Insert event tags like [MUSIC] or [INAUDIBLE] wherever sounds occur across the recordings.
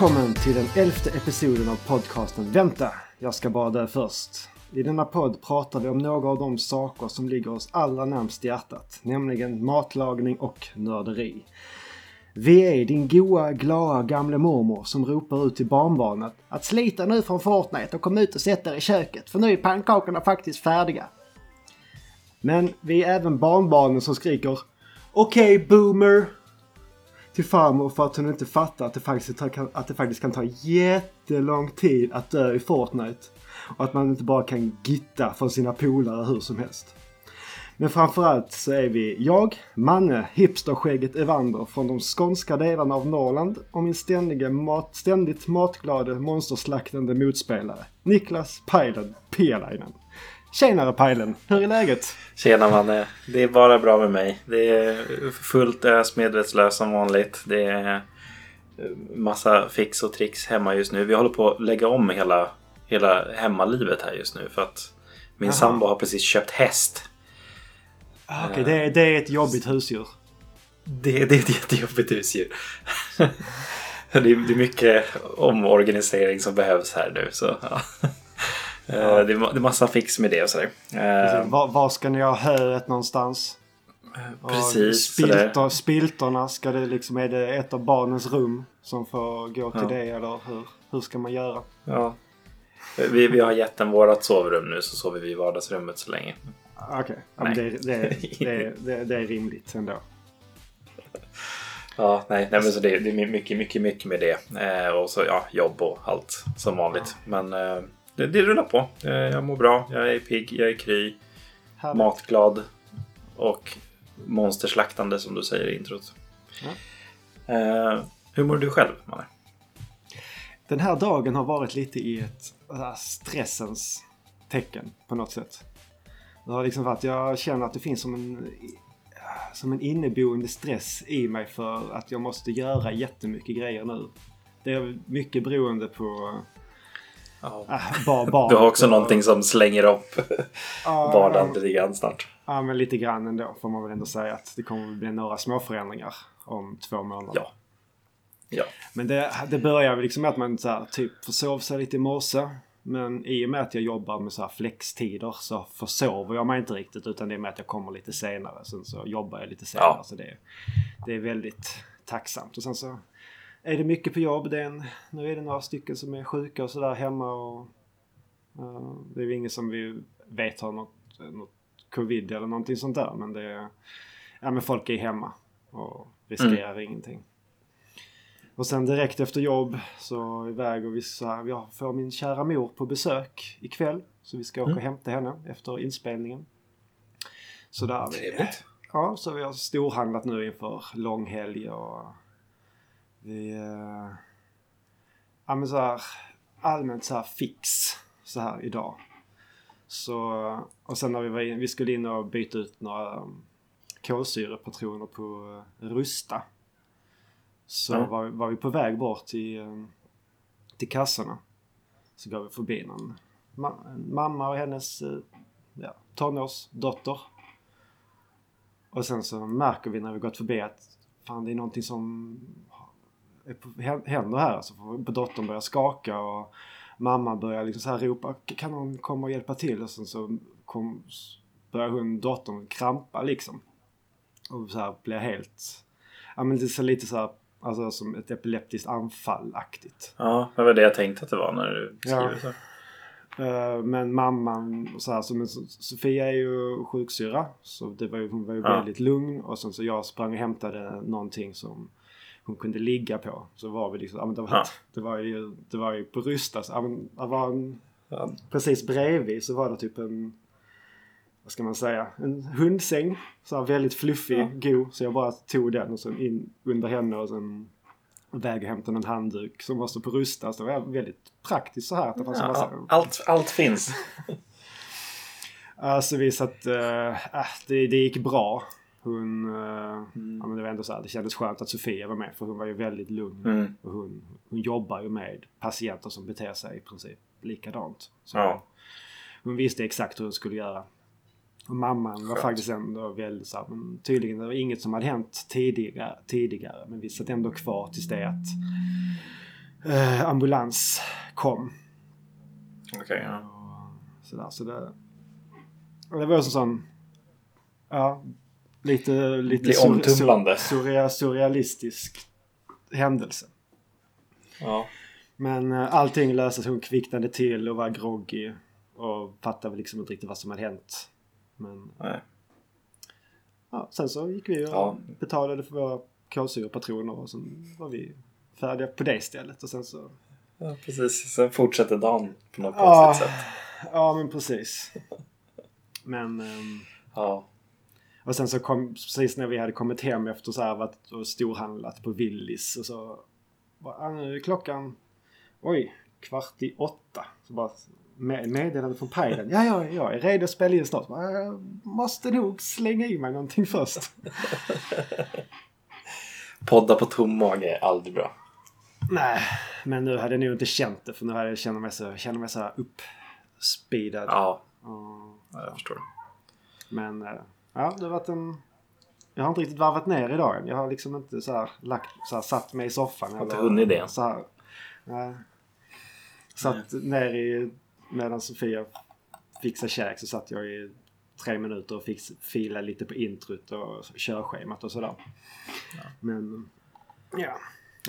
Välkommen till den elfte episoden av podcasten Vänta, jag ska bara dö först. I denna podd pratar vi om några av de saker som ligger oss allra närmst hjärtat, nämligen matlagning och nörderi. Vi är din goa, glada gamle mormor som ropar ut till barnbarnet att slita nu från Fortnite och kom ut och sätt er i köket för nu är pannkakorna faktiskt färdiga. Men vi är även barnbarnen som skriker Okej boomer! Till farmor för att hon inte fattar att det, faktiskt, att det faktiskt kan ta jättelång tid att dö i Fortnite. Och att man inte bara kan gitta från sina polare hur som helst. Men framförallt så är vi jag, Manne, hipsterskägget Evander från de skånska delarna av Norrland och min ständige mat, ständigt matglade monsterslaktande motspelare, Niklas Pajlen Pielainen. Tjenare Pajlen, hur är läget? Tjena Manne, det är bara bra med mig. Det är fullt ös medvetslös som vanligt. Det är massa fix och tricks hemma just nu. Vi håller på att lägga om hela, hela hemmalivet här just nu för att min Aha. sambo har precis köpt häst. Ah, okej, okay, det, det, är ett jobbigt husdjur. Det, det är ett jättejobbigt husdjur. [LAUGHS] det, är, det är mycket omorganisering som behövs här nu. Så, ja. Ja. Eh, det är massa fix med det och sådär. Eh, var, var, ska ni ha höet någonstans? Eh, precis. Spiltor, spiltorna, ska det liksom, är det ett av barnens rum som får gå till ja. det eller hur, hur ska man göra? Ja. Vi, vi har gett den vårat sovrum nu så sover vi i vardagsrummet så länge. Okej, okay. ja, det, [LAUGHS] det, det, det, är rimligt ändå. Ja, nej, nej men så det, det är mycket, mycket, mycket med det. Eh, och så ja, jobb och allt som vanligt. Ja. Men eh, det, det rullar på. Eh, jag mår bra, jag är pigg, jag är kry. Härligt. Matglad. Och monsterslaktande som du säger i introt. Eh, hur mår du själv, Manne? Den här dagen har varit lite i ett stressens tecken på något sätt. Det har liksom varit, jag känner att det finns som en, som en inneboende stress i mig för att jag måste göra jättemycket grejer nu. Det är mycket beroende på Ja. Äh, bar, bar, du har också och, någonting som slänger upp ja, vardagen lite grann snart. Ja, men lite grann ändå får man väl ändå säga att det kommer att bli några små förändringar om två månader. Ja. ja. Men det, det börjar liksom med att man så här, typ försov sig lite i morse. Men i och med att jag jobbar med så här flextider så försover jag mig inte riktigt utan det är med att jag kommer lite senare. Sen så jobbar jag lite senare. Ja. Så det, det är väldigt tacksamt. Och sen så är det mycket på jobb. Det är en, nu är det några stycken som är sjuka och sådär hemma. Och, uh, det är ju ingen som vi vet har något, något covid eller någonting sånt där. Men det är, ja men folk är hemma och riskerar mm. ingenting. Och sen direkt efter jobb så iväg och vi, så här, jag får min kära mor på besök ikväll. Så vi ska åka mm. och hämta henne efter inspelningen. Så där. Trevligt. Ja, så vi har storhandlat nu inför långhelg och vi... Uh, ja men så här, allmänt så här fix så här idag. Så, och sen när vi var in, vi skulle in och byta ut några um, kolsyrepatroner på uh, Rusta. Så ja. var, var, vi på väg bort till, um, till kassorna. Så går vi förbi någon ma mamma och hennes uh, ja, tonårsdotter. Och sen så märker vi när vi gått förbi att fan det är någonting som händer här. Alltså, på dottern börjar skaka och mamma börjar liksom så här ropa kan någon komma och hjälpa till? Och sen så kom, börjar hon, dottern krampa liksom. Och så här blir helt, ja men det ser lite så här, alltså som ett epileptiskt anfall-aktigt. Ja, det var det jag tänkte att det var när du beskriver ja. så. Uh, men mamman, så här, så, men Sofia är ju sjuksyra. Så det var ju, hon var ju ja. väldigt lugn. Och sen så jag sprang och hämtade någonting som hon kunde ligga på. Så var vi liksom, ja, men det, var, ja. det, var ju, det var ju på Rustas, ja, men det var en, ja, precis bredvid så var det typ en, vad ska man säga, en hundsäng. Så här väldigt fluffig, ja. god. Så jag bara tog den och sen in under henne och sen väg och hämtade en handduk som var så på Rustas. Det var väldigt praktiskt så här. Att det fanns ja, massa... allt, allt finns. [LAUGHS] Alltså vi satt, äh, det, det gick bra. Hon, eh, mm. ja, men det var ändå så här, det kändes skönt att Sofia var med för hon var ju väldigt lugn. Mm. Och hon, hon jobbar ju med patienter som beter sig i princip likadant. Så ja. Hon visste exakt hur hon skulle göra. Och mamman Skönt. var faktiskt ändå väldigt så här, men tydligen det var inget som hade hänt tidigare, tidigare. Men vi satt ändå kvar tills det att eh, ambulans kom. Okej, okay, ja. Sådär, så det... Det var en sån... Ja, lite... lite omtumlande. Surreal, surrealistisk händelse. Ja. Men uh, allting löstes. Hon kvicknade till och var groggy. Och fattade liksom inte riktigt vad som hade hänt. Men... Nej. Ja, sen så gick vi och ja. betalade för våra kolsyrepatroner och sen var vi färdiga på det stället. Och sen så... Ja, precis. Sen fortsätter dagen på något ja, konstigt sätt. Ja, men precis. Men... Um... Ja. Och sen så kom, precis när vi hade kommit hem efter så här varit och storhandlat på Willys och så bara, nu är klockan, oj, kvart i åtta. Så bara meddelande från Pajden. Ja, ja, jag är redo att spela in snart. Jag måste nog slänga i mig någonting först. [LAUGHS] Podda på tom mage är aldrig bra. Nej, men nu hade jag nog inte känt det för nu hade jag känt mig så, känner mig så uppspeedad. Ja. ja, jag förstår. Men eh, ja, det har varit en... Jag har inte riktigt varvat ner idag än. Jag har liksom inte så här, lagt, så här, satt mig i soffan. Jag har inte hunnit det så här, nej. Satt Nej. ner i... Medan Sofia fixade käk så satt jag i tre minuter och fick fila lite på introt och körschemat och sådär. Ja. Men ja.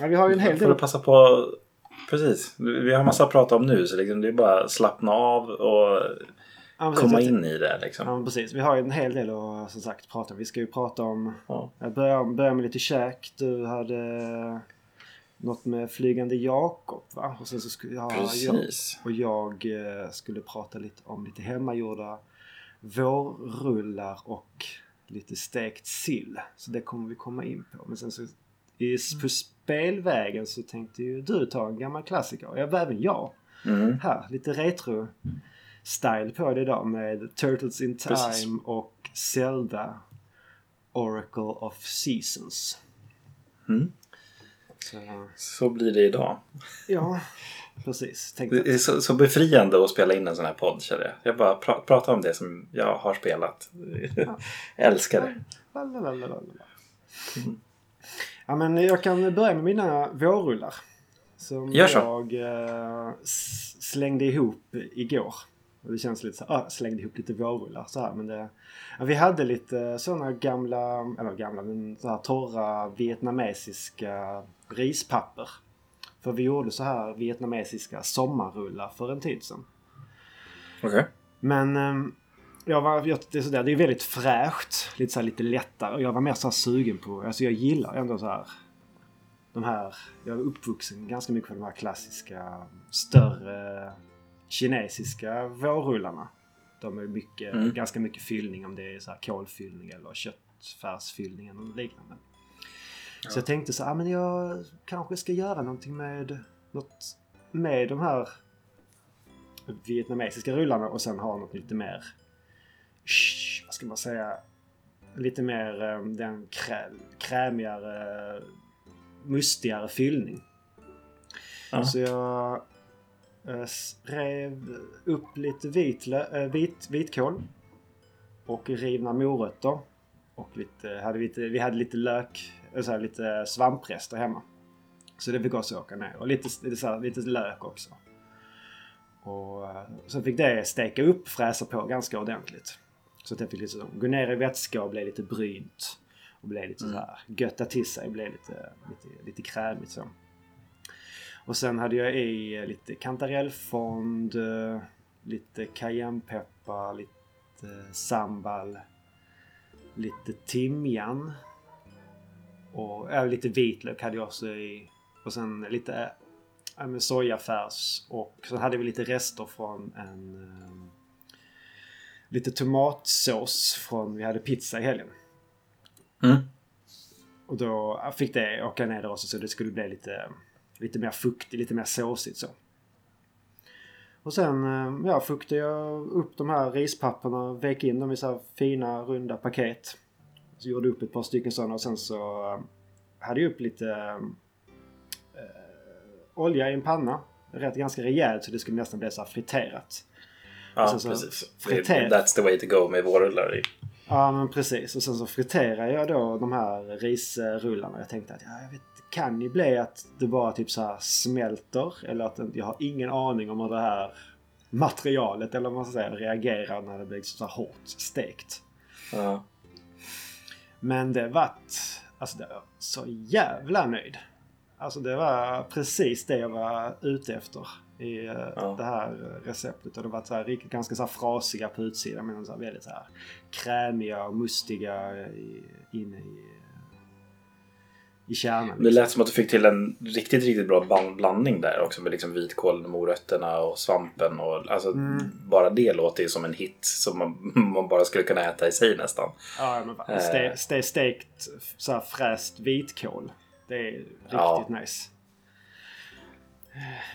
ja. Vi har ju en hel del... Får du passa på... Precis. Vi har massa att prata om nu så liksom det är bara att slappna av och ja, komma in i det. Liksom. Ja, precis. Vi har ju en hel del att som sagt prata om. Vi ska ju prata om... Ja. Jag börjar, börjar med lite käk. Du hade något med Flygande Jakob va? Och sen så skulle jag, Precis. Jag, och jag eh, skulle prata lite om lite hemmagjorda vårrullar och lite stekt sill. Så det kommer vi komma in på. Men sen så i, på mm. spelvägen så tänkte ju du ta en gammal klassiker. Ja, även jag. Mm. Här, lite retro style på det idag med Turtles in Time Precis. och Zelda Oracle of Seasons. Mm. Så. så blir det idag. Ja, precis. Tänkte det är så, så, befriande att spela in en sån här podd känner jag. Jag bara pra pratar om det som jag har spelat. Ja. [LAUGHS] älskar det. Mm. Ja, men jag kan börja med mina vårrullar. Som jag eh, slängde ihop igår. Och det känns lite så ah, slängde ihop lite vårrullar så här. Men det, ja, vi hade lite sådana gamla, eller gamla, men så här torra vietnamesiska rispapper. För vi gjorde så här vietnamesiska sommarrullar för en tid sedan. Okej. Okay. Men ehm, jag var, jag, det, är sådär, det är väldigt fräscht. Lite så lite lättare. Och jag var mer så sugen på, alltså jag gillar ändå så här de här, jag är uppvuxen ganska mycket på de här klassiska större kinesiska vårrullarna. De är mycket, mm. ganska mycket fyllning om det är så här kolfyllning eller köttfärsfyllning eller liknande. Ja. Så jag tänkte så ah, men jag kanske ska göra någonting med något med de här vietnamesiska rullarna och sen ha något lite mer vad ska man säga lite mer eh, den krä, krämigare mustigare fyllning. Ja. Så jag rev upp lite vitlö, eh, vit, vitkål. Och rivna morötter. Och lite, hade lite, vi hade lite lök, eh, så här, lite svamprester hemma. Så det fick också åka ner. Och lite, lite, här, lite lök också. Och så fick det steka upp, fräsa på ganska ordentligt. Så att det fick liksom gå ner i vätska och bli lite brynt. Och bli lite mm. så här götta till sig, bli lite, lite, lite krämigt så. Och sen hade jag i lite kantarellfond, eh, lite cayennepeppar, lite sambal, lite timjan och äh, lite vitlök hade jag också i. Och sen lite äh, sojafärs och så hade vi lite rester från en äh, lite tomatsås från vi hade pizza i helgen. Mm. Och då fick det åka ner där också så det skulle bli lite lite mer fuktigt, lite mer såsigt så. Och sen eh, ja, fuktade jag upp de här rispapperna, vek in dem i så här fina runda paket. Så gjorde upp ett par stycken sådana och sen så eh, hade jag upp lite äh, olja i en panna. Rätt ganska rejält så det skulle nästan bli så friterat. Ja, så precis. Friter... That's the way to go med vårrullar i. Ja men precis. Och sen så friterar jag då de här risrullarna. Jag tänkte att ja, jag vet, kan ju bli att det bara typ så här smälter. Eller att jag har ingen aning om hur det här materialet eller vad man ska säga reagerar när det blir så här hårt stekt. Ja. Men det vart... Alltså det var så jävla nöjd. Alltså det var precis det jag var ute efter i eh, Ja. det här receptet. Och det var så här, ganska så här frasiga på utsidan men så här väldigt så här krämiga och mustiga i, inne i, i kärnan. Det lät som att du fick till en riktigt, riktigt bra bland- blandning där också med liksom vitkålen, morötterna och svampen. Och, alltså, Mm. Bara det låter ju som en hit som man, [LAUGHS] man bara skulle kunna äta i sig nästan. Ja, men. Eh. Ste, ste, stekt så här fräst vitkål. Det är riktigt Ja. nice.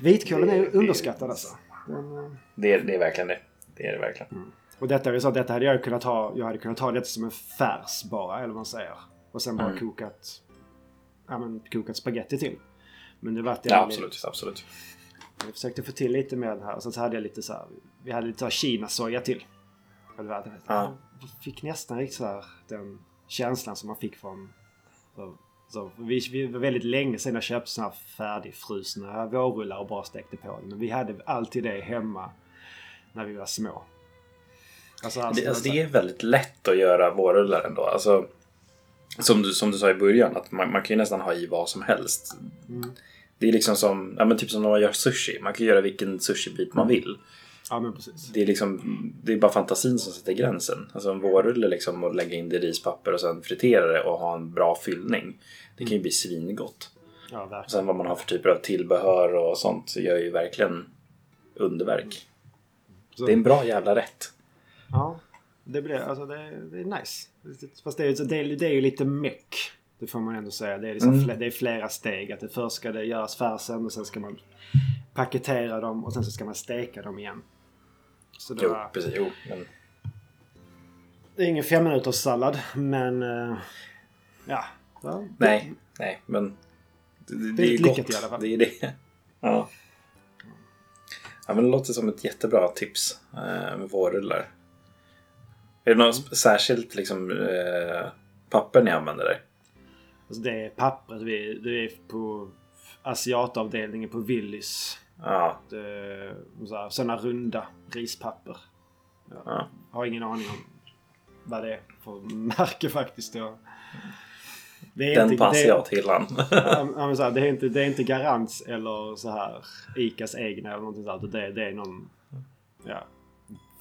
Vitkålen Det- är det- underskattad alltså. Den, eh, Det, är- det är verkligen det. Det är det verkligen. Och detta, så att detta hade jag kunnat ha. Jag hade kunnat ta detta som en färs bara, eller vad man säger. Och sen bara Mm. kokat, ja, men, kokat spaghetti till. Men det vart Ja, ändå absolut. absolut. Jag försökte få till lite mer här. Så hade jag lite så här. Vi hade lite Kina-soja till. Och det var, Ja. Jag fick nästan riktigt så här den känslan som man fick från... Så, så, vi, vi var väldigt länge sedan jag köpte såna här färdigfrusna vårrullar och bara stekte på. Men vi hade alltid det hemma när vi var små. Alltså, alltså, Det, alltså, det är väldigt lätt att göra vårrullar ändå. Alltså, som, du, som du sa i början, att man, man kan ju nästan ha i vad som helst. Mm. Det är liksom som, ja, men typ som när man gör sushi. Man kan göra vilken sushibit man vill. Ja men precis. Det är, liksom, det är bara fantasin som sätter gränsen. Alltså en vårrulle liksom och lägga in det i rispapper och sen fritera det och ha en bra fyllning. Det kan ju bli svingott. Ja Och sen vad man har för typer av tillbehör och sånt gör ju verkligen underverk. Så, Det är en bra jävla rätt. Ja. Det blir, alltså det, det är nice. Fast det är, det, är, det är ju lite meck. Det får man ändå säga. Det är, liksom Mm. fle, det är flera steg. Att det först ska det göras färsen och sen ska man paketera dem och sen så ska man steka dem igen. Så det, Jo, var, precis. Jo, men det är ingen fem minuters sallad men eh, ja. ja. Nej, nej, men det, det, det är lyckat gott. i alla fall. Det är det. Ja. ja, men det låter som ett jättebra tips eh, med vårrullar. Är det något särskilt liksom, eh, papper ni använder där? Alltså det är pappret. Vi, det är på asiatavdelningen på Willys. Ja, Det här, sådana runda rispapper. Jag ja. har ingen aning om vad det är för märke faktiskt. Jag, det är Den på det- asiathyllan. Ja, så här, det, är inte, det är inte Garants eller så här Icas egna eller någonting sånt. Det, det är någon... Ja.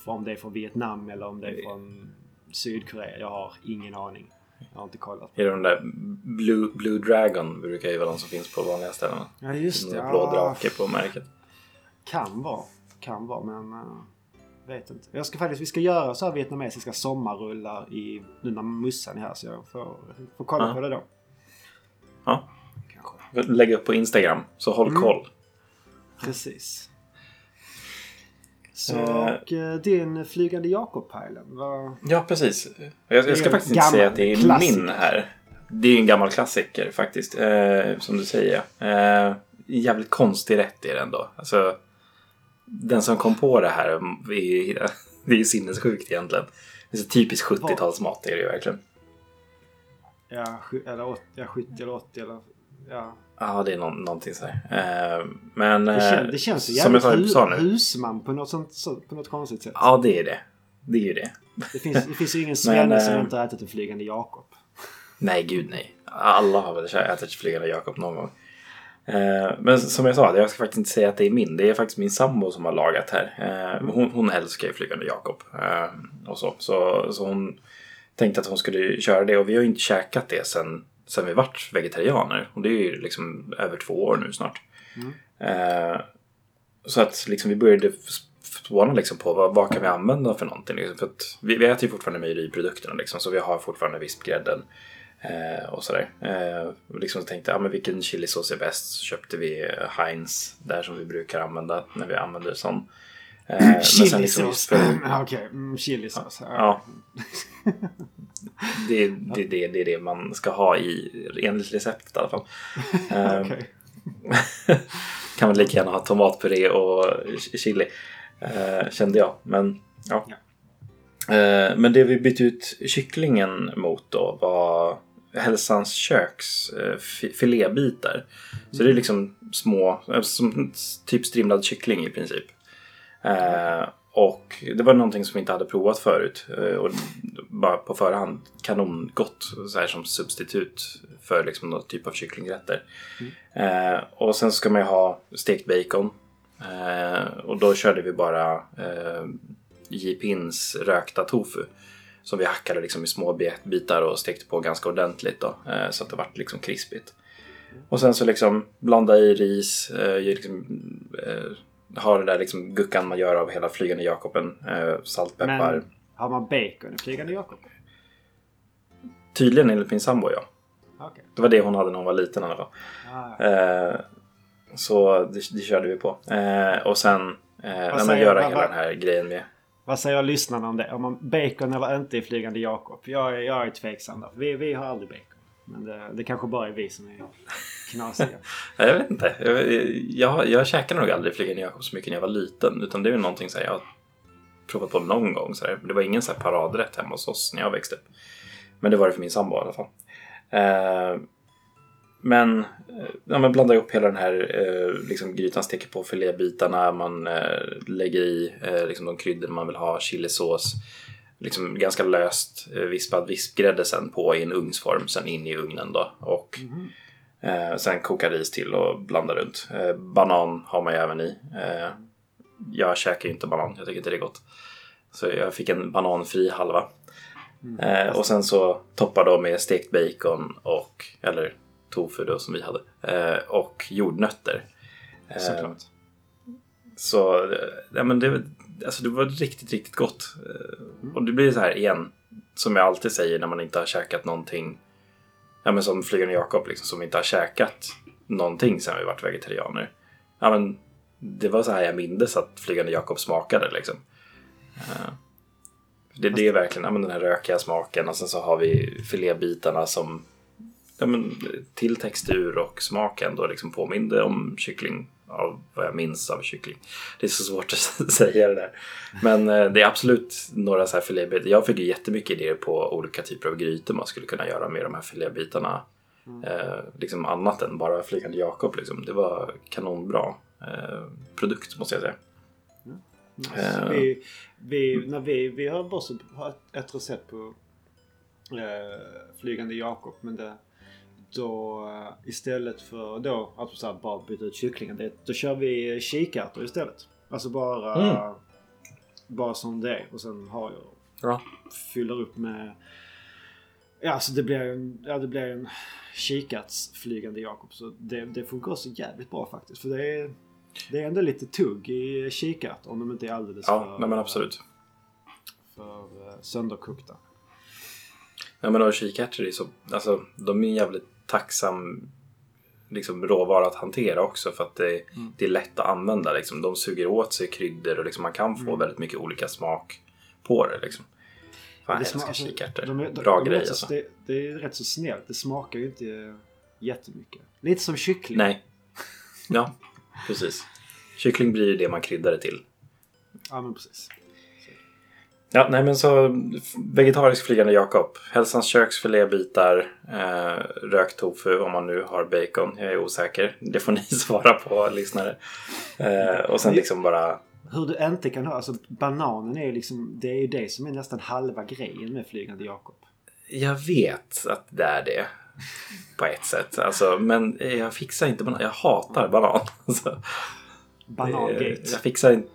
Om det är från Vietnam eller om det är från Sydkorea. Jag har ingen aning. Jag har inte kollat. är det de där Blue, Blue Dragon brukar ju vara de som finns på vanliga ställen. Ja just det. Blå Ja, drake på märket. kan vara. Kan vara men... Uh, vet inte. Jag ska faktiskt, vi ska göra så här vietnamesiska sommarrullar i, nu när mussan är här så jag får, får kolla Ja. på det då. Ja. Kanske. Lägg upp på Instagram, så håll Mm. koll. Precis. Så, och eh, din Flygande Jakob-pajlen. Vad... Ja, precis. Jag, jag ska faktiskt inte säga att det är klassiker. min här. Det är ju en gammal klassiker faktiskt, eh, som du säger. Eh, jävligt konstig rätt är det ändå. Alltså, den som kom på det här, är, det är ju sinnessjukt egentligen. Det är så typiskt 70-talsmat, är det ju verkligen. Ja, eller 80, ja, 70 eller 80 eller... Ja. Ja, det är nå- någonting så här. Eh, men Det, eh, kän, det känns ju som jag jävligt sa, sa hu, husman på något, sånt, så, på något konstigt sätt. Ja, det är det. Det är ju det. Det, finns, det finns ju ingen [LAUGHS] svenne som eh, inte har ätit en Flygande Jakob. Nej, gud nej. Alla har väl ätit flygande Jakob någon gång. Eh, men som jag sa, jag ska faktiskt inte säga att det är min. Det är faktiskt min sambo som har lagat här. Eh, hon, hon älskar ju flygande Jakob. Eh, och så. Så, så hon tänkte att hon skulle köra det och vi har ju inte käkat det sen, sen vi vart vegetarianer. Och det är ju liksom över två år nu snart. Eh, så att liksom vi började spåna liksom på vad, vad kan vi använda för någonting. Liksom. För att vi, vi äter ju fortfarande mejeriprodukterna liksom, så vi har fortfarande vispgrädden. Eh, och sådär. Eh, och liksom tänkte ja, men vilken chilisås är bäst? Så köpte vi Heinz där som vi brukar använda när vi använder sån. Eh, men sen liksom Chilisås. för- Ja, Okej, mm, chilisås. Ja. [LAUGHS] Det, det, det, det är det man ska ha i, enligt receptet i alla fall. [LAUGHS] Eh, Okej. [LAUGHS] kan man lika gärna ha tomatpuré och chili. Eh, kände jag. Men ja. Ja. Eh, men det vi bytte ut kycklingen mot då var Hälsans köks eh, fi- filébitar. Så det är liksom små, som typ strimlad kyckling i princip. Eh, och det var någonting som vi inte hade provat förut. Eh, och bara på förhand kanongott så här som substitut för liksom någon typ av kycklingrätter. Eh, och sen ska man ju ha stekt bacon. Eh, och då körde vi bara eh, J. Pins rökta tofu. Som vi hackade liksom i små bit- bitar och stekte på ganska ordentligt då. Eh, så att det vart liksom krispigt. Och sen så liksom blanda i ris, eh, liksom, eh, ha det där liksom guckan man gör av hela Flygande Jakoben, eh, salt, peppar. Men har man bacon i Flygande Jakob? Tydligen enligt min sambo ja. Okej. Det var det hon hade när hon var liten i alla fall. Ah, Eh, så det, det körde vi på. Eh, och sen säger- göra vad- hela vad- den här grejen med Vad säger lyssnarna om det? Om man bacon eller inte i Flygande Jakob? Jag, är- jag är tveksam där. Vi, vi har aldrig bacon. Men det, det kanske bara är vi som är knasiga. [LAUGHS] Jag vet inte. Jag, jag, jag käkade nog aldrig Flygande Jakob så mycket när jag var liten. Utan det är någonting så här, jag har provat på någon gång. Så här. Det var ingen så här paradrätt hemma hos oss när jag växte upp. Men det var det för min sambo i alla fall. Eh, men, eh, ja, men blanda ihop hela den här eh, liksom grytan, steker på filébitarna, man eh, lägger i eh, liksom de kryddor man vill ha, chilisås, liksom ganska löst eh, vispad vispgrädde sen på i en ugnsform, sen in i ugnen då. Och eh, sen koka ris till och blanda runt. Eh, banan har man ju även i. Eh, jag käkar ju inte banan, jag tycker inte det är gott. Så jag fick en bananfri halva. Eh, och sen så toppar då med stekt bacon och, eller tofu då som vi hade, eh, och jordnötter. Eh, Såklart. så ja, men det, alltså det var riktigt, riktigt gott. Eh, Och det blir så här igen, som jag alltid säger när man inte har käkat någonting. Ja men som Flygande Jakob liksom, som inte har käkat någonting sen vi varit vegetarianer. Ja men det var så här jag mindes att Flygande Jakob smakade liksom. Eh, det, det är verkligen ja, men den här rökiga smaken och sen så har vi filébitarna som ja, men, till textur och smak ändå liksom påminde om kyckling av vad jag minns av kyckling. Det är så svårt att [LAUGHS] säga det där. Men eh, det är absolut några så här filébitar. Jag fick ju jättemycket idéer på olika typer av grytor man skulle kunna göra med de här filébitarna. Eh, liksom annat än bara Flygande Jakob. Liksom. Det var kanonbra eh, produkt måste jag säga. Alltså, vi, vi, när vi, vi har bara så, har ett, recept på eh, Flygande Jakob. Men det, då eh, istället för då att så bara byta ut kycklingen. Då kör vi kikärtor istället. Alltså bara, Mm. bara som det är. Och sen har jag Bra. fyller upp med Ja, så det blir en, ja, det blir en kikärtsflygande Jakob. Så det, det funkar också jävligt bra faktiskt. För det är, det är ändå lite tugg i kikärtor om de inte är alldeles Ja, för, nej, men absolut. för eh, sönderkokta. Ja men kikärtor är så, alltså de är jävligt tacksam liksom, råvara att hantera också för att det, det är lätt att använda. Liksom. De suger åt sig kryddor och liksom, man kan få väldigt mycket olika smak på det. Liksom. Fan, jag sma- älskar alltså, kikärtor. de de- Bra de är grej alltså. Det, det är rätt så snällt. Det smakar ju inte jättemycket. Lite som kyckling. Nej. Ja, precis. Kyckling blir ju det man kryddar det till. Ja, men precis. Ja, nej men så vegetarisk flygande Jakob. Hälsans köks filébitar, eh, rökt tofu om man nu har bacon. Jag är osäker. Det får [LAUGHS] ni svara på lyssnare. Eh, och sen liksom bara Hur du inte kan ha, alltså bananen är ju liksom, det är ju det som är nästan halva grejen med Flygande Jakob. Jag vet att det är det. På ett sätt. Alltså, men jag fixar inte banan. Jag hatar banan. [LAUGHS] Alltså, Banangate. eh, jag fixar inte...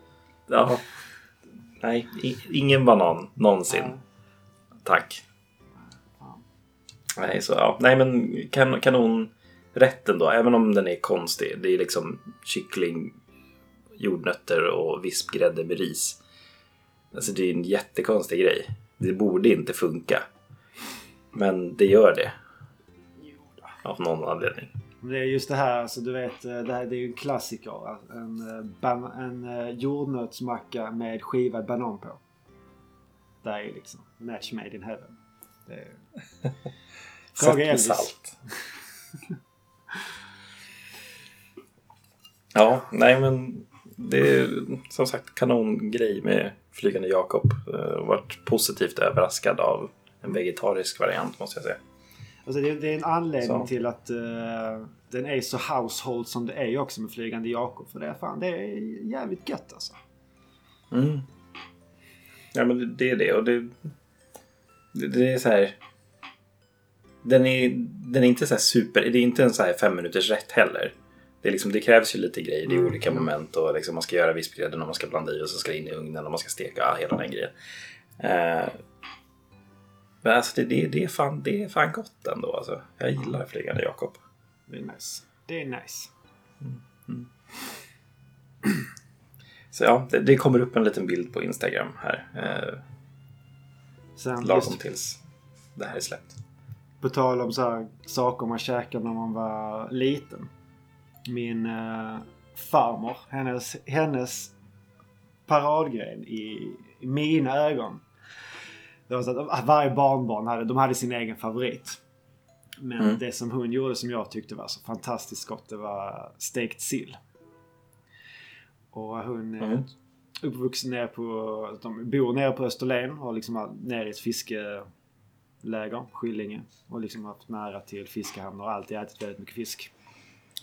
Ja. Nej, ingen banan någonsin. Ja. Tack. Nej, så ja. Nej, men kan, kanonrätten då. Även om den är konstig. Det är liksom kyckling, jordnötter och vispgrädde med ris. Alltså det är en jättekonstig grej. Det borde inte funka. Men det gör det. Av någon anledning. Det är just det här, alltså du vet, eh, det, här, det är ju en klassiker. En, eh, ban- en eh, jordnötsmacka med skivad banan på. Det är liksom match made in heaven. Det är... [LAUGHS] Fråga Elvis. salt. Ja, nej men det är som sagt kanongrej med Flygande Jakob. Varit positivt överraskad av en vegetarisk variant måste jag säga. Alltså det, det är en anledning så. till att uh, den är så household som det är också med Flygande Jakob. För det är fan, det är jävligt gött alltså. Mm. Ja men det är det och det, det, det är så här. Den är, den är inte så super, det är inte en så här fem minuters rätt heller. Det, är liksom, det krävs ju lite grejer, det är mm. olika moment och liksom man ska göra vispgrädden och man ska blanda i och så ska det in i ugnen och man ska steka hela den grejen. Uh, men alltså det, det, det, är fan, det är fan gott ändå alltså. Jag gillar Flygande Jakob. Det är nice. Det är nice. Mm. [CLEARS THROAT] Mm. Så ja, det, det, kommer upp en liten bild på Instagram här. Eh, Sen, lagom just, tills det här är släppt. På tal om så här, saker man käkade när man var liten. Min eh, farmor, hennes, hennes paradgren i, i mina ögon. Det var så att varje barnbarn hade, de hade sin egen favorit. Men mm. det som hon gjorde som jag tyckte var så fantastiskt gott det var stekt sill. Och hon är mm. uppvuxen nere på... De bor nere på Österlen och liksom nere i ett fiskeläger, Skillinge. Och liksom haft nära till fiskehamnar och alltid ätit väldigt mycket fisk.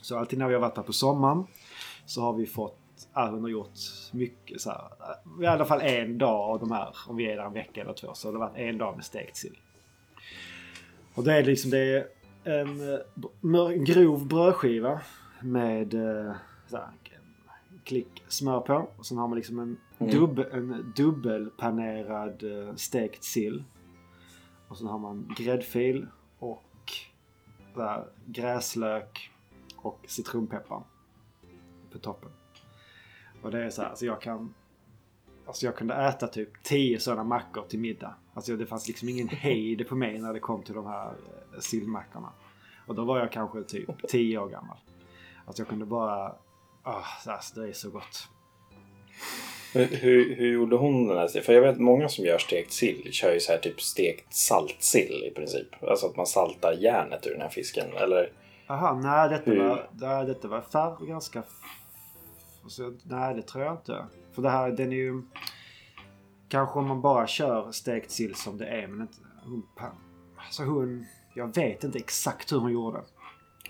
Så alltid när vi har varit där på sommaren så har vi fått Ja, hon har gjort mycket så här. I alla fall en dag av de här. Om vi är där en vecka eller två. Så har det varit en dag med stekt sill. Och det är liksom det är en, en grov brödskiva med eh, så här, klick smör på. Och sen har man liksom en, mm. dubb, en dubbelpanerad uh, stekt sill. Och sen har man gräddfil och där, gräslök och citronpeppar på toppen. Och det är så här, alltså jag kan... Alltså jag kunde äta typ 10 sådana mackor till middag. Alltså det fanns liksom ingen [LAUGHS] hejd på mig när det kom till de här uh, sillmackorna. Och då var jag kanske typ [LAUGHS] 10 år gammal. Alltså jag kunde bara Ah, alltså, det är så gott. Hur, hur gjorde hon den här För jag vet många som gör stekt sill kör ju så här typ stekt saltsill i princip. Alltså att man saltar järnet ur den här fisken. Eller? Jaha, nej detta hur? var, nej, detta var färg ganska... Alltså, nej det tror jag inte. För det här, den är ju... Kanske om man bara kör stekt sill som det är men inte... Hon, alltså hon... Jag vet inte exakt hur hon gjorde.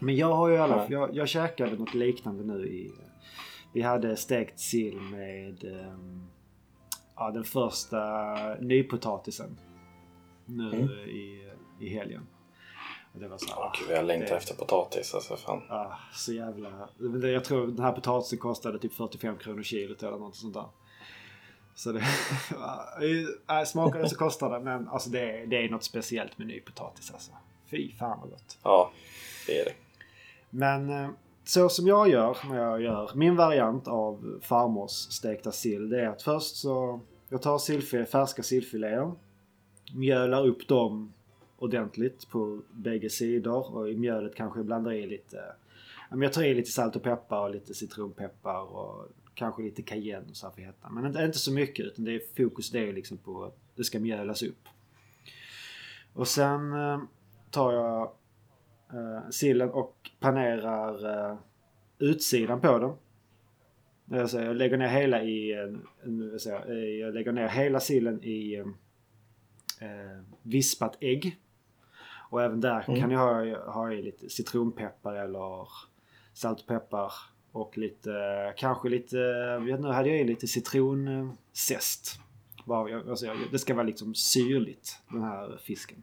Men jag har ju alla fall, jag, jag käkade något liknande nu i... Vi hade stekt sill med um, ja, den första nypotatisen nu mm. i, i helgen. Och det var så Åh gud, jag längtar det, efter potatis alltså fan. Ja, så jävla... Jag tror den här potatisen kostade typ 45 kronor kilot eller något sånt där. Så det... [LAUGHS] äh, smakar det så kostar det men alltså det, det är något speciellt med nypotatis alltså. Fy fan vad gott. Ja, det är det. Men eh, så som jag gör när jag gör min variant av farmors stekta sill. Det är att först så jag tar sillfilé, färska sillfiléer. Mjölar upp dem ordentligt på bägge sidor och i mjölet kanske jag blandar i lite jag tar i lite salt och peppar och lite citronpeppar och kanske lite cayenne och så för hetta. Men inte, inte så mycket utan det är fokus det är liksom på att det ska mjölas upp. Och sen eh, tar jag eh, sillen och panerar eh, utsidan på den. Alltså, jag lägger ner hela i, eh, eh, jag lägger ner hela sillen i eh, eh vispat ägg. Och även där mm. kan jag ha, ha i lite citronpeppar eller saltpeppar. Och lite, kanske lite, vet nu hade jag i lite citronzest. Alltså, det ska vara liksom syrligt den här fisken.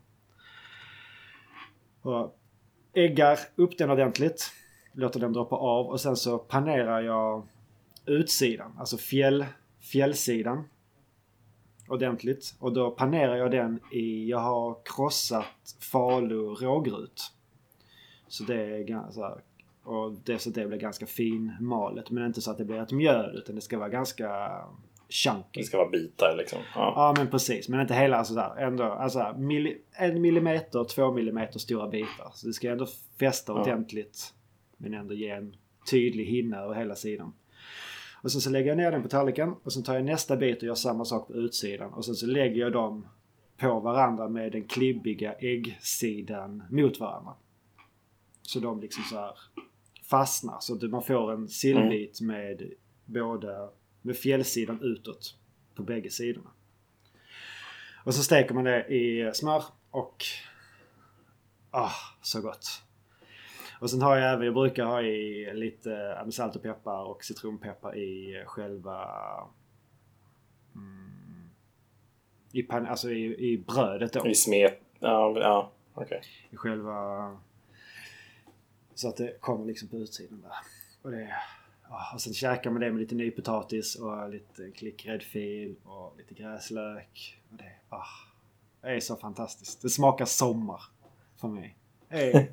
Och äggar upp den ordentligt. Låter den droppa av och sen så panerar jag utsidan, alltså fjäll, fjällsidan ordentligt. Och då panerar jag den i, jag har krossat Falu rågrut. Så det är så här, och det så att det blir ganska fin malet men inte så att det blir ett mjöl utan det ska vara ganska chunky. Det ska vara bitar liksom. Ja, ja men precis. Men inte hela sådär. Ändå, alltså milli, en millimeter, två millimeter stora bitar. Så det ska ändå fästa ja. ordentligt. Men ändå ge en tydlig hinna över hela sidan. Och sen så lägger jag ner den på tallriken och sen tar jag nästa bit och gör samma sak på utsidan. Och sen så lägger jag dem på varandra med den klibbiga äggsidan mot varandra. Så de liksom så här fastnar. Så att man får en sillbit med både med fjällsidan utåt på bägge sidorna. Och så steker man det i smör och... Ah, så gott! Och sen har jag även, jag brukar ha i lite salt och peppar och citronpeppar i själva... Mm, i, pan, alltså i, i brödet då. I smet... Ja, ja okej. Okay. I själva... Så att det kommer liksom på utsidan där. Och det... Och sen käkar man det med lite nypotatis och lite klick gräddfil och lite gräslök. Och det, ah, det är så fantastiskt. Det smakar sommar för mig. Det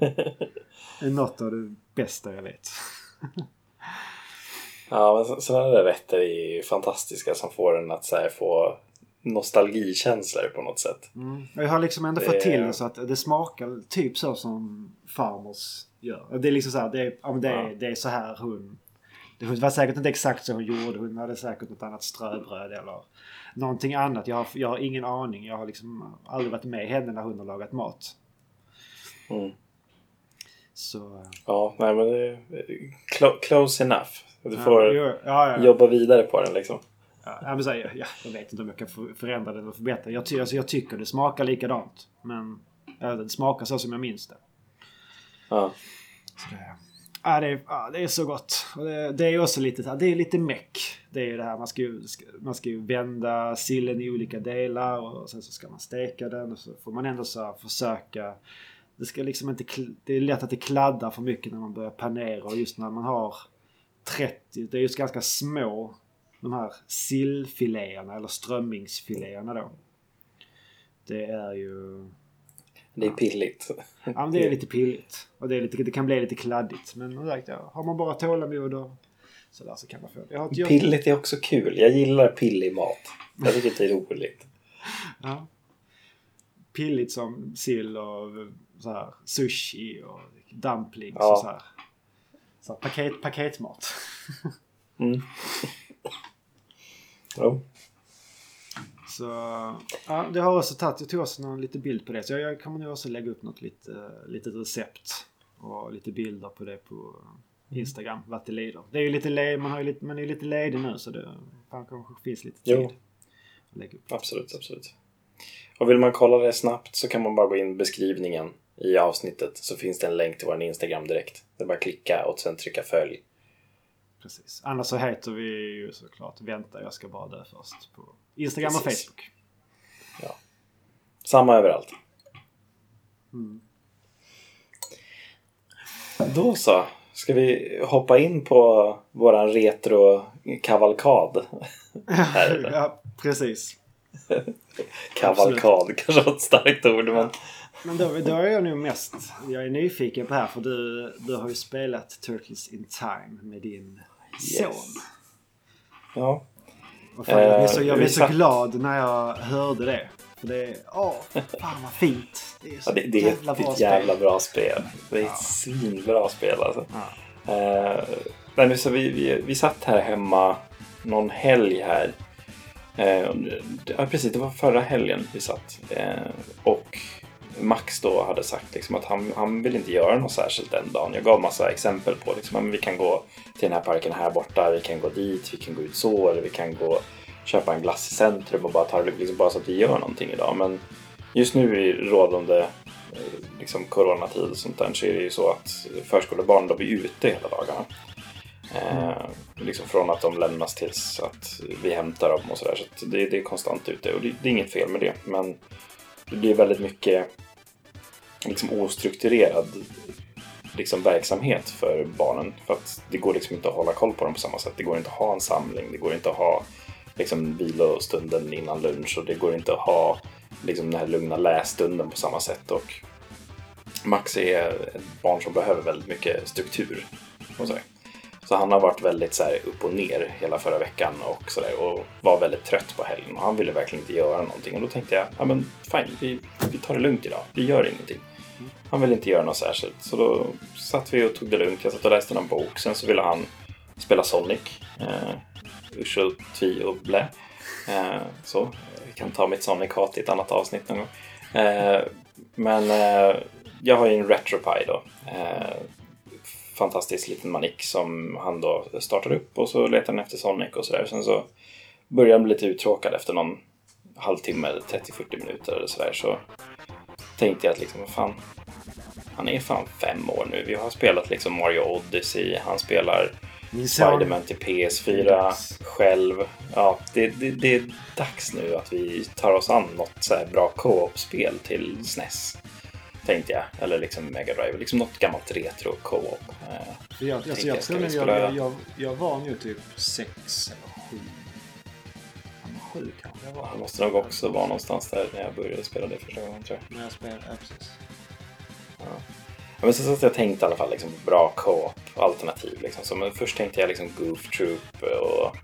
[LAUGHS] är, något av det bästa jag vet. [LAUGHS] ja, men sådana där rätter är ju fantastiska som får en att så här, få nostalgikänslor på något sätt. Mm. Jag har liksom ändå det... fått till det så att det smakar typ så som farmors gör. Det är liksom så här, det är, ja, det, är, det är så här hon det var säkert inte exakt så hon gjorde. Hon hade säkert något annat ströbröd eller någonting annat. Jag har, jag har ingen aning. Jag har liksom aldrig varit med henne när hon har lagat mat. Mm. Så... Ja, nej men det är close enough. Du får ja, ja, ja, jobba vidare på den liksom. Ja, men så, ja, jag vet inte om jag kan förändra den och förbättra. Jag, alltså, jag tycker det smakar likadant. Men det smakar så som jag minns det. Ja. Så det Ja, det är, ja, det är så gott. Det, det är också lite, det är lite meck. Det är ju det här, man ska ju, man ska ju vända sillen i olika delar och sen så ska man steka den och så får man ändå så försöka. Det ska liksom inte, det är lätt att det kladdar för mycket när man börjar panera och just när man har 30, det är just ganska små de här sillfiléerna eller strömmingsfiléerna då. Det är ju det är pilligt. Ja, men det är [LAUGHS] lite pilligt. Och det, är lite, det kan bli lite kladdigt. Men sagt, ja, har man bara tålamod och sådär så kan man få det. Pilligt är också kul. Jag gillar pillig mat. Jag tycker det är roligt. ja. Pilligt som sill och så här, sushi och dumplings ja. och så här. Så här, paket, paketmat. [LAUGHS] mm. ja. Så ja, det har också tagit, jag tog också någon lite bild på det. Så jag, jag kommer nog också lägga upp något lite, litet recept. Och lite bilder på det på Instagram, vad det lider. Det är ju lite led, man, har ju lite, man är ju lite ledig nu så det kanske finns lite tid. Jo. Absolut, absolut. Och vill man kolla det snabbt så kan man bara gå in i beskrivningen i avsnittet så finns det en länk till vår Instagram direkt. Det är bara att klicka och sen trycka följ. Precis. Annars så heter vi ju såklart Vänta jag ska bara dö först på Instagram Precis. och Facebook. Ja. Samma överallt. Mm. Då så. Ska vi hoppa in på våran retro-kavalkad? [LAUGHS] ja, precis. Kavalkad kanske var ett starkt ord. Men, men då, då är jag nog mest jag är nyfiken på här för du, du har ju spelat Turtles in Time med din yes. son. Ja. Fan, jag blev så, jag blev så glad när jag hörde det. För det är, åh, fan vad fint. Det är så ja, det, det jävla är ett jävla bra spel. Det är ett ja. svinbra spel alltså. Ja. Uh, så vi, vi, vi satt här hemma någon helg här. Eh, ja, precis, det var förra helgen vi satt. Eh, och Max då hade sagt liksom att han, han vill inte göra något särskilt den dagen. Jag gav massa exempel på liksom, att vi kan gå till den här parken här borta, vi kan gå dit, vi kan gå ut så, eller vi kan gå köpa en glass i centrum och bara ta det liksom bara så att vi gör någonting idag. Men just nu i rådande eh, liksom, coronatid och sånt där så är det ju så att förskolebarn då är ute hela dagarna. Eh, liksom från att de lämnas tills att vi hämtar dem och sådär. Så, så det, det, är konstant ute och det, det, är inget fel med det. Men det blir väldigt mycket liksom ostrukturerad liksom verksamhet för barnen. För att det går liksom inte att hålla koll på dem på samma sätt. Det går inte att ha en samling. Det går inte att ha liksom, vilostunden innan lunch och det går inte att ha liksom, den här lugna lässtunden på samma sätt. Och Max är ett barn som behöver väldigt mycket struktur. Och så, så han har varit väldigt så här, upp och ner hela förra veckan och, så där, och var väldigt trött på helgen. Och han ville verkligen inte göra någonting. Och då tänkte jag, ja men fine, vi, vi tar det lugnt idag. Vi gör ingenting. Han ville inte göra något särskilt. Så då satt vi och tog det lugnt. Jag satt och läste någon bok. Sen så ville han spela Sonic. Eh, usch och tvi och blä. Eh, så, vi kan ta mitt Sonic-hat i ett annat avsnitt någon gång. Eh, men eh, jag har ju en RetroPie då. Eh, fantastisk liten manik som han då startar upp och så letar han efter Sonic och sådär. Sen så började bli lite uttråkad efter någon halvtimme, 30-40 minuter eller sådär. Så tänkte jag att liksom, fan, han är fan fem år nu. Vi har spelat liksom Mario Odyssey, han spelar Spiderman till PS4 själv. Ja, det, det, det, är dags nu att vi tar oss an något så här bra co-op-spel till SNES. Tänkte jag. Eller liksom Mega Drive. Liksom något gammalt retro co-op. Jag, jag, jag, jag, tror jag, jag, jag var nu typ sex eller sju. Sju kanske jag var. Han måste nog också vara någonstans där när jag började spela det första gången tror jag. När jag spelade, ja precis. Ja. men så satt jag tänkte i alla fall liksom, bra co-op alternativ. Liksom. Så, men först tänkte jag liksom Goof Troop och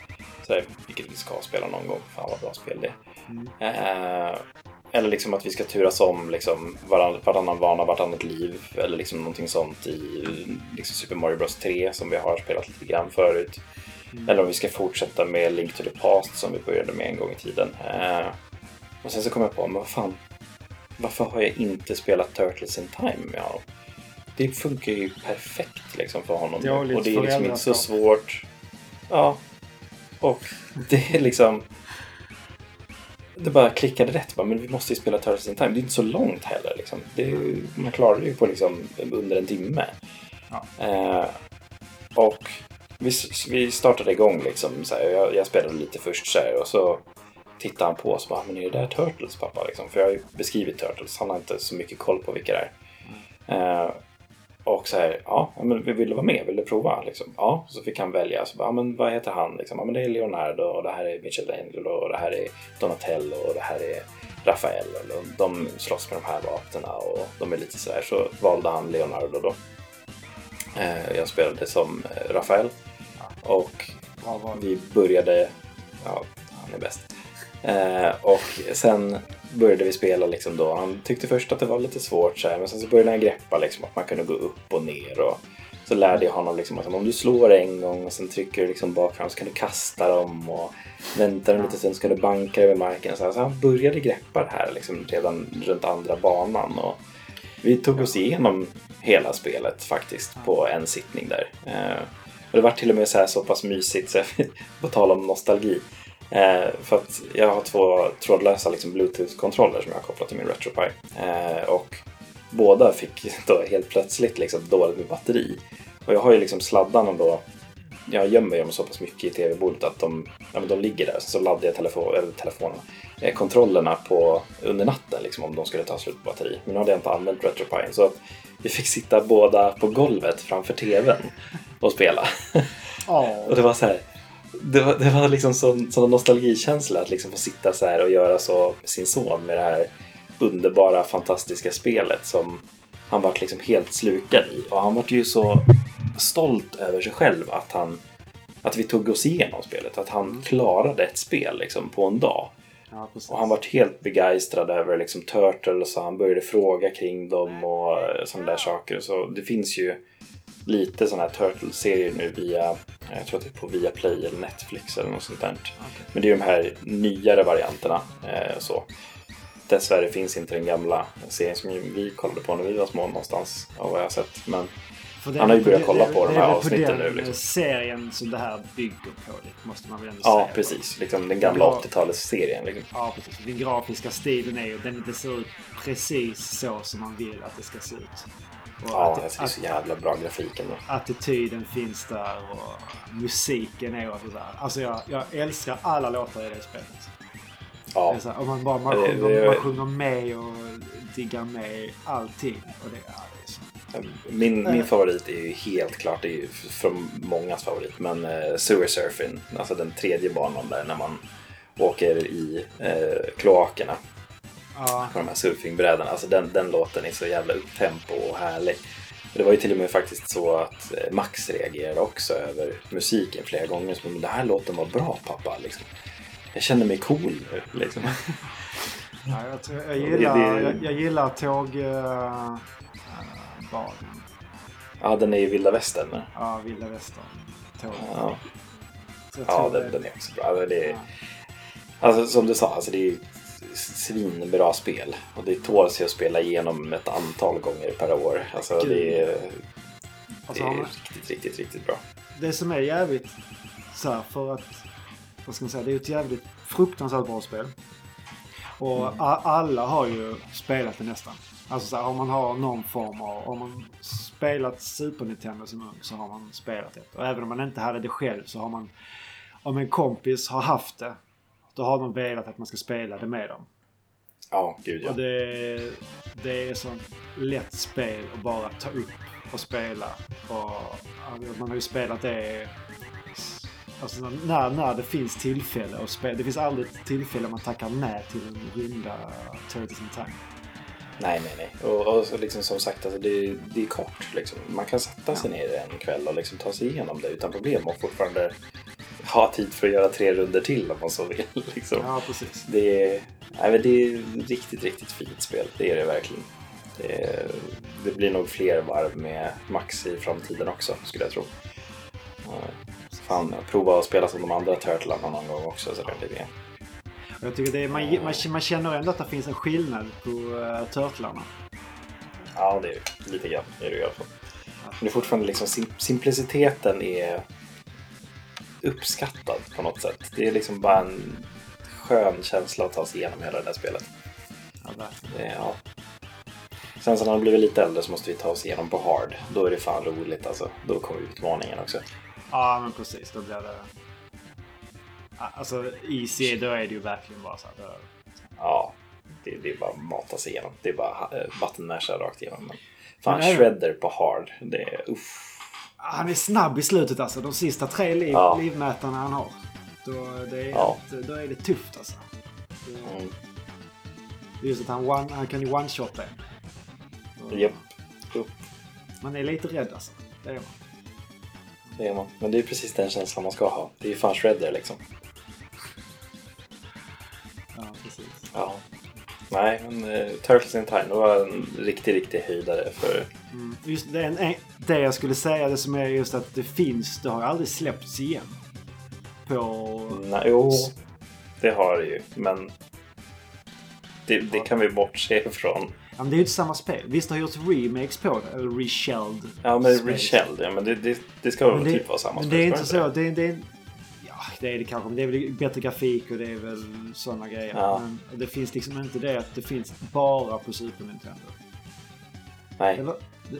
så här, vilket vi ska spela någon gång. Fan vad bra spel det mm. eh, eller liksom att vi ska turas om liksom varann, varannan vana, vartannat liv. Eller liksom någonting sånt i liksom Super Mario Bros 3 som vi har spelat lite grann förut. Mm. Eller om vi ska fortsätta med Link to the Past som vi började med en gång i tiden. Eh, och sen så kom jag på, men vad fan. Varför har jag inte spelat Turtles in Time med honom? Det funkar ju perfekt liksom för honom. Det och det är liksom inte så svårt. Ja. Och det är liksom det bara klickade rätt. Bara, men vi måste ju spela Turtles in Time. Det är inte så långt heller. Liksom. Det, man klarar det ju på liksom, under en timme. Ja. Eh, och vi, vi startade igång. Liksom, så här, jag, jag, spelade lite först så här, och så tittade han på oss och bara, men är det där Turtles pappa? Liksom, för jag har ju beskrivit Turtles. Han har inte så mycket koll på vilka det är. Mm. Eh, och så här, ja, men vill du vara med? Vill du prova? Liksom, ja, så fick han välja. Så bara, ja, men vad heter han? Liksom, ja, men det är Leonardo och det här är Michelangelo och det här är Donatello och det här är Rafael. Och de slåss med de här vapnen och de är lite sådär. Så valde han Leonardo då. Eh, jag spelade som eh, Rafael. Och vi började, ja, han är bäst. Eh, och sen började vi spela liksom då. Han tyckte först att det var lite svårt så här, men sen så började han greppa liksom att man kunde gå upp och ner. Och så lärde jag honom liksom att om du slår en gång och sen trycker du liksom bakfram så kan du kasta dem och väntar en liten stund så kan du banka över marken. Så, här, så han började greppa det här liksom redan runt andra banan. Och vi tog oss igenom hela spelet faktiskt på en sittning där. Eh, och det var till och med så, här så pass mysigt, så på tal om nostalgi. Eh, för att jag har två trådlösa liksom, Bluetooth-kontroller som jag har kopplat till min RetroPie. Eh, och båda fick [LAUGHS] då helt plötsligt liksom, dåligt med batteri. Och jag har ju liksom sladdarna då jag gömmer dem så pass mycket i tv-bordet att de, ja, de ligger där. Så laddar jag telefon, eller telefonen, eh, kontrollerna på, under natten liksom, om de skulle ta slut på batteri. Men nu hade jag inte använt RetroPie så vi fick sitta båda på golvet framför tvn och spela. Oh. [LAUGHS] och det var så här, det var, det var liksom sån, sån nostalgikänsla att liksom få sitta så här och göra så med sin son med det här underbara, fantastiska spelet som han var liksom helt slukad i. Och han var ju så stolt över sig själv att han att vi tog oss igenom spelet. Att han klarade ett spel liksom på en dag. Ja, och han var helt begeistrad över liksom Turtles och han började fråga kring dem och sådana där saker. Så det finns ju lite sådana här Turtles-serier nu via, jag tror att det är på Viaplay eller Netflix eller något sånt där. Okay. Men det är de här nyare varianterna. Eh, så. Dessvärre finns inte den gamla serien som vi kollade på när vi var små någonstans av vad jag har sett. Men den, han har ju börjat kolla på de här avsnitten nu. Liksom. serien som det här bygger på, måste man väl ändå ja, säga. Ja, precis. Liksom den gamla 80-talsserien. Liksom. Ja, precis. Den grafiska stilen är ju, den, det ser ut precis så som man vill att det ska se ut. Ja, det är så jävla bra grafik ändå. Attityden finns där och musiken är och sådär. Alltså jag, jag älskar alla låtar i det spelet. Ja. Det här, och man, bara, man, det, sjunger, det, man sjunger med och diggar med allting. Och det, ja, det är så. Min, min favorit är ju helt klart, det är ju från mångas favorit, men uh, Sewer Surfing, alltså den tredje banan där när man åker i uh, kloakerna Ja. På de här surfingbrädorna. Alltså den, den låten är så jävla upptempo och härlig. Det var ju till och med faktiskt så att eh, Max reagerade också över musiken flera gånger. Som den här låten var bra pappa. Liksom. Jag känner mig cool nu. Liksom. [LAUGHS] Ja, jag, tror, jag, gillar, jag, jag gillar tågbaden. Uh, ja, den är ju vilda västern. Ja, vilda västern. Tåg. Ja, ja den, den, är också bra. Det är, ja. Alltså som du sa, alltså, det är svinbra spel. Och det tål sig att spela igenom ett antal gånger per år. Alltså det är, det är riktigt, riktigt, riktigt bra. Det som är jävligt så här, för att vad ska man säga, det är ett jävligt fruktansvärt bra spel. Och mm. alla har ju spelat det nästan. Alltså så här, om man har någon form av, om man spelat Super Nintendo som ung så har man spelat det. Och även om man inte hade det själv så har man, om en kompis har haft det, då har de velat att man ska spela det med dem. Ja, gud ja. Och det, det är så lätt spel att bara ta upp och spela. Och, man har ju spelat det Alltså när, när det finns tillfälle att spela. Det finns aldrig tillfälle man tackar nej till en runda Turtles in Time. Nej, nej, nej. Och, och liksom, som sagt, alltså, det, det är kort. Liksom. Man kan sätta sig ja. ner en kväll och liksom ta sig igenom det utan problem och fortfarande ha tid för att göra tre runder till om man så vill. [LAUGHS] Liksom. Ja, precis. Det är, nej, men det är riktigt, riktigt fint spel. Det är det verkligen. Det, det blir nog fler varv med Max i framtiden också, skulle jag tro. Fan, prova att spela som de andra Turtlarna någon gång också. Så det blir jag tycker det är, man, man, man känner ändå att det finns en skillnad på uh, Turtlarna. Ja, det är lite grann. Är det i alla fall. Men det är fortfarande liksom sim simpliciteten är uppskattad på något sätt. Det är liksom bara en skön känsla att ta sig igenom hela det där spelet. Ja, det, ja. Sen så när man blivit lite äldre så måste vi ta oss igenom på hard. Då är det fan roligt alltså. Då kommer utmaningen också. Ja, men precis. Då blir det... Alltså, easy, då är det ju verkligen bara så här. Då... Ja, det, det, är bara att mata sig igenom. Det är bara äh, vattenmasha rakt igenom. Men fan, men shredder på hard. Det är uff. Han är snabb i slutet alltså. De sista tre liv, ja. livmätarna han har. Då, det är ja. ett, då är det tufft alltså. Det, mm. Just att han, one, han kan ju one-shotta en. Japp. Man är lite rädd alltså. Det är man. Det är man. Men det är precis den känslan man ska ha. Det är ju fan shredder liksom. Ja, precis. Ja. Nej, men uh, Turtles in Time var en riktig, riktig höjdare för... Mm. Just det, en, det jag skulle säga, det som är just att det finns, det har aldrig släppts igen. På... Nej, jo, det har det ju, men... Det, det kan vi bortse ifrån. Ja, men det är ju inte samma spel. Visst har gjorts remakes på det, eller reshelled. Ja, men reshelled, ja, men det, det, det ska väl typ vara samma men spel. Men det är inte så. Det, det, det är det kanske. Men det är väl bättre grafik och det är väl sådana grejer. Ja. Men det finns liksom inte det att det finns bara på Super Nintendo. Nej. Eller,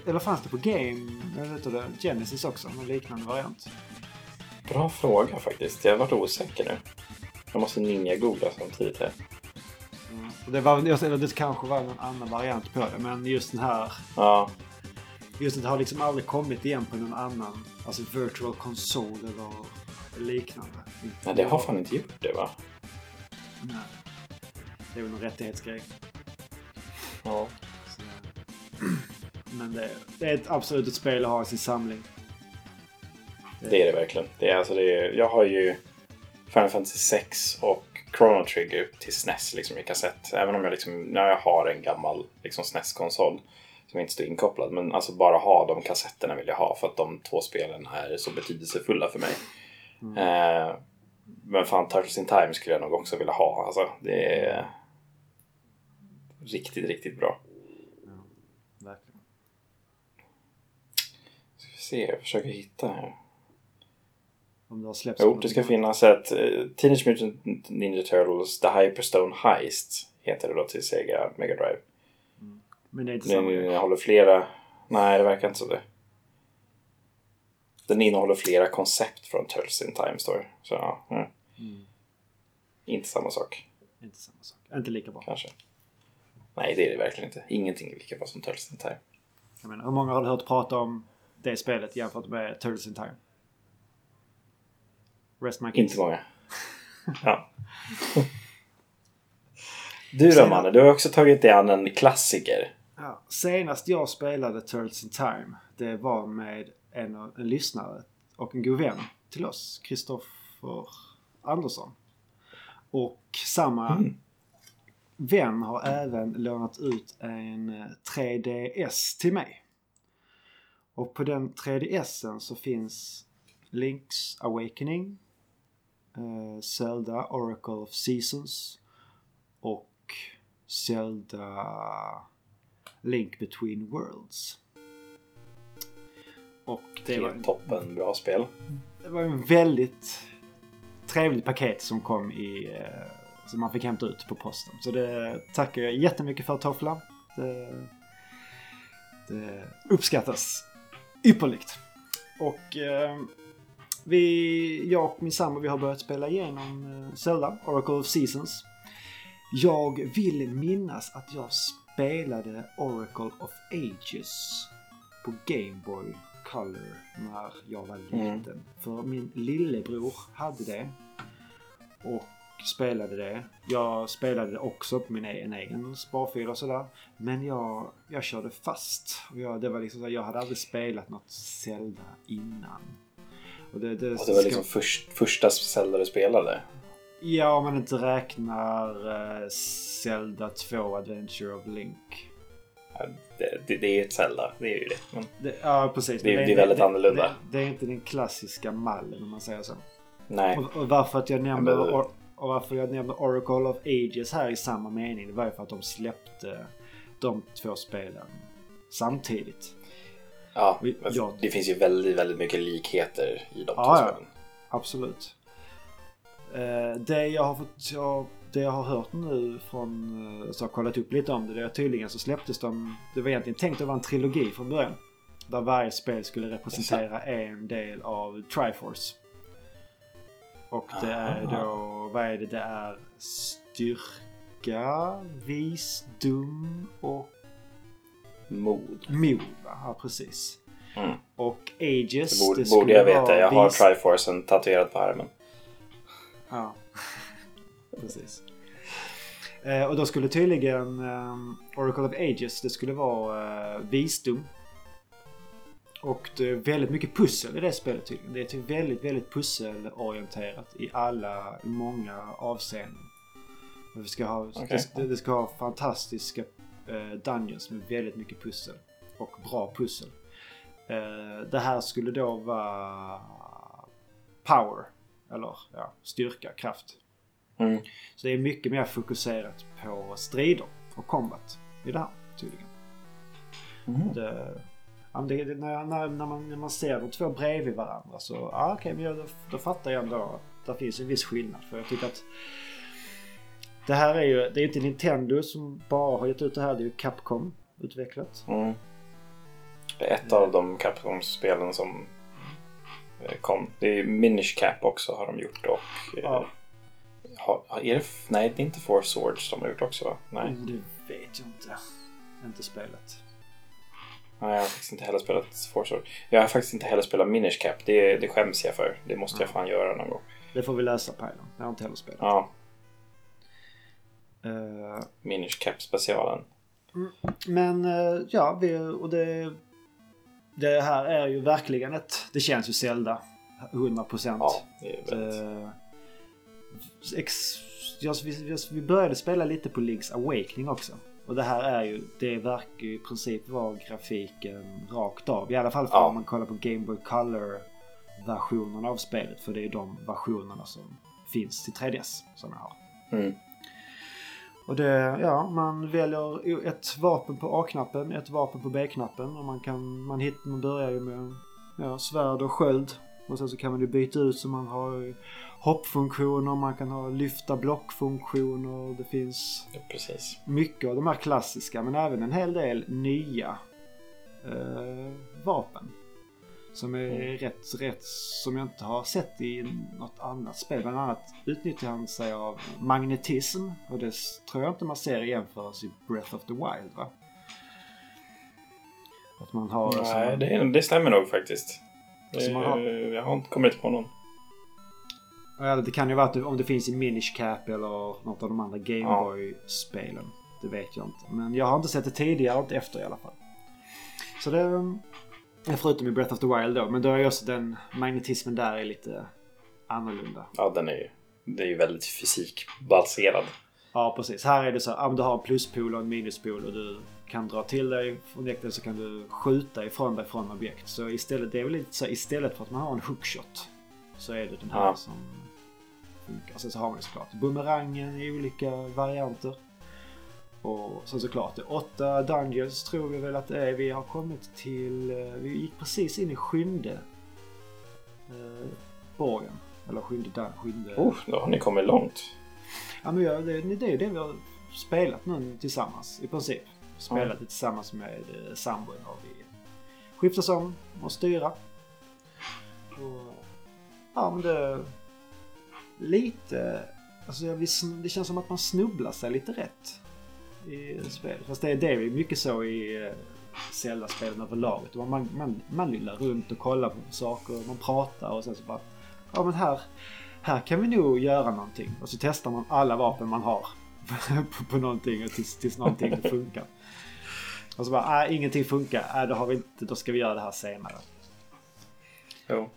eller fanns det på Game, vet inte, Genesis också? En liknande variant? Bra fråga faktiskt. Jag har varit osäker nu. Jag måste ninja-googla samtidigt här. Det, var, det kanske var någon annan variant på det, men just den här... Ja. Just det har liksom aldrig kommit igen på någon annan, alltså virtual console eller liknande. Nej, det har fan inte gjort det va? Nej. Det är väl någon rättighetsgrej. Ja. Så, [CLEARS THROAT] men det, det, är ett absolut ett spel att ha i sin samling. Det, det är det verkligen. Det är, alltså det är, jag har ju Final Fantasy 6 och Chrono Trigger till SNES liksom, i kassett. Även om jag, liksom, när jag har en gammal liksom, SNES-konsol som inte står inkopplad. Men alltså bara ha de kassetterna vill jag ha för att de två spelen är så betydelsefulla för mig. Mm. Eh, men fan, Turtles in Time skulle jag nog också vilja ha. Alltså, det är riktigt, riktigt bra. Ja, verkligen. Ska vi se, jag försöker hitta här. Om det har släppts. Jo, det ska finnas ett uh, Teenage Mutant Ninja Turtles The Hyperstone Heist heter det då till Sega Mega Drive. Mm. Men det är inte samma Den innehåller flera... Nej, det verkar inte så det. Den innehåller flera koncept från Turtles in Time Store. Så ja. Mm. Mm. Inte samma sak. Inte samma sak. Inte lika bra. Kanske. Nej, det är det verkligen inte. Ingenting är lika bra som Turtles in Time. Jag menar, hur många har du hört prata om det spelet jämfört med Turtles in Time? Rest my case. Inte många. [LAUGHS] Ja. [LAUGHS] Du då Manne, du har också tagit dig an en klassiker. Ja, senast jag spelade Turtles in Time, det var med en, en lyssnare och en god vän till oss, Kristoffer Andersson. Och samma mm. vän har även lånat ut en 3DS till mig. Och på den 3DSen så finns Link's Awakening, eh, Zelda Oracle of Seasons och Zelda Link Between Worlds. Och det var en toppen bra spel. Det var en väldigt trevligt paket som kom i... Som man fick hämta ut på posten. Så det tackar jag jättemycket för Toffla. Det, det uppskattas ypperligt. Och eh, vi, jag och min sambo vi har börjat spela igenom eh, Zelda, Oracle of Seasons. Jag vill minnas att jag spelade Oracle of Ages på Game Boy Color när jag var liten. Mm. För min lillebror hade det. Och spelade det. Jag spelade det också på min egen, egen sparfil och sådär. Men jag, jag körde fast. Och jag, det var liksom så, jag hade aldrig spelat något Zelda innan. Och det, det, och det var liksom ska... först, första Zelda du spelade? Ja, om man inte räknar uh, Zelda 2 Adventure of Link. Det, det, det, är ett Zelda, det är ju det. Men det ja, precis. Det, det är väldigt annorlunda. Det, är inte den klassiska mallen om man säger så. Nej. Och, och varför att jag nämner men, och varför jag nämner Oracle of Ages här i samma mening, det var ju för att de släppte de två spelen samtidigt. Ja, ja. det finns ju väldigt, väldigt mycket likheter i de ja, två spelen. Ja, absolut. Eh, det jag har fått, jag, det jag har hört nu från, eh, så har kollat upp lite om det, det är tydligen så släpptes de, det var egentligen tänkt att vara en trilogi från början. Där varje spel skulle representera en del av Triforce. Och det är då, vad är det? Det är styrka, visdom och mod. Mod? Ja, precis. Mm. Och ages. Det borde, det borde jag veta. Jag har Triforcen tatuerad på armen. Ja, precis. Eh, och då skulle tydligen um, Oracle of Ages, det skulle vara uh, visdom. Och det är väldigt mycket pussel i det spelet tydligen. Det är typ väldigt, väldigt pusselorienterat i alla, i många avseenden. Vi ska ha, okay. det, det, ska ha fantastiska eh, dungeons med väldigt mycket pussel. Och bra pussel. Eh, det här skulle då vara power. Eller ja, styrka, kraft. Mm. Så det är mycket mer fokuserat på strider och combat i det här tydligen. Mm. Det, det, det, när, när, när, man, när man ser de två bredvid varandra så ah, okay, men då, då fattar jag ändå att det finns en viss skillnad. För jag tycker att det här är ju, det är inte Nintendo som bara har gett ut det här, det är ju Capcom utvecklat. Mm. Det är ett av de Capcom-spelen som eh, kom. Det är Minish Cap också har de gjort och eh, ja. Har, är det, nej, det är inte Four Swords de har gjort också va? Nej. Mm, det vet jag inte. Inte spelat. Nej, jag har faktiskt inte heller spelat Forza. Jag har faktiskt inte heller spelat Minish Cap. Det, det skäms jag för. Det måste jag fan göra någon gång. Det får vi läsa Pajlan. Jag har inte heller spelat. Ja. Uh, Minish Cap specialen. Mm, men uh, ja, vi, och det... Det här är ju verkligen ett... Det känns ju Zelda. 100 procent. Ja, det är väldigt... Uh, ex, ja, vi, vi började spela lite på Link's Awakening också. Och det här är ju, det verkar ju i princip vara grafiken rakt av. I alla fall för ja. om man kollar på Game Boy Color versionerna av spelet. För det är de versionerna som finns till 3DS som jag har. Mm. Och det, ja, man väljer ett vapen på A-knappen, ett vapen på B-knappen. Och man kan, man, hit, man börjar ju med ja, svärd och sköld. Och sen så kan man ju byta ut så man har hoppfunktioner, man kan ha lyfta blockfunktioner. Det finns ja, precis. mycket av de här klassiska men även en hel del nya eh, vapen. Som är mm. rätt, rätt som jag inte har sett i något annat spel. Bland annat utnyttjar han sig av magnetism och det tror jag inte man ser i jämförelse i Breath of the Wild va? Att man har... Nej, det, det stämmer nog faktiskt. Det, har... Jag har inte kommit på någon. Eller det kan ju vara att om det finns i Minish Cap eller något av de andra Gameboy-spelen. Det vet jag inte. Men jag har inte sett det tidigare, inte efter i alla fall. Så det... är Förutom i Breath of the Wild då. Men då är ju också den magnetismen där är lite annorlunda. Ja, den är ju... Det är ju väldigt fysikbaserad. Ja, precis. Här är det så att du har en pluspol och en minuspol och du kan dra till dig objektet så kan du skjuta ifrån dig från objekt. Så istället, det är väl lite så istället för att man har en hookshot så är det den här ja. som funkar. Sen så har man såklart bumerangen i olika varianter. Och sen såklart det är åtta Dungeons tror vi väl att det är. Vi har kommit till, eh, vi gick precis in i sjunde eh, borgen. Eller sjunde... sjunde... Oh, då har ni kommit långt. Ja, men det, det är ju det vi har spelat nu tillsammans i princip. Spelat Mm. det tillsammans med eh, sambon har vi skiftats om och styra. Och, ja men det... Lite... Alltså jag vill, det känns som att man snubblar sig lite rätt i spelet. Fast det är, det är mycket så i eh, Zelda-spelen överlag. Man, man, man, lillar runt och kollar på saker, man pratar och sen så bara... Ja men här, här kan vi nog göra någonting. Och så testar man alla vapen man har [LAUGHS] på, på någonting och tills, tills någonting funkar. Och så bara, nej ingenting funkar. äh, då har vi inte, då ska vi göra det här senare. Jo.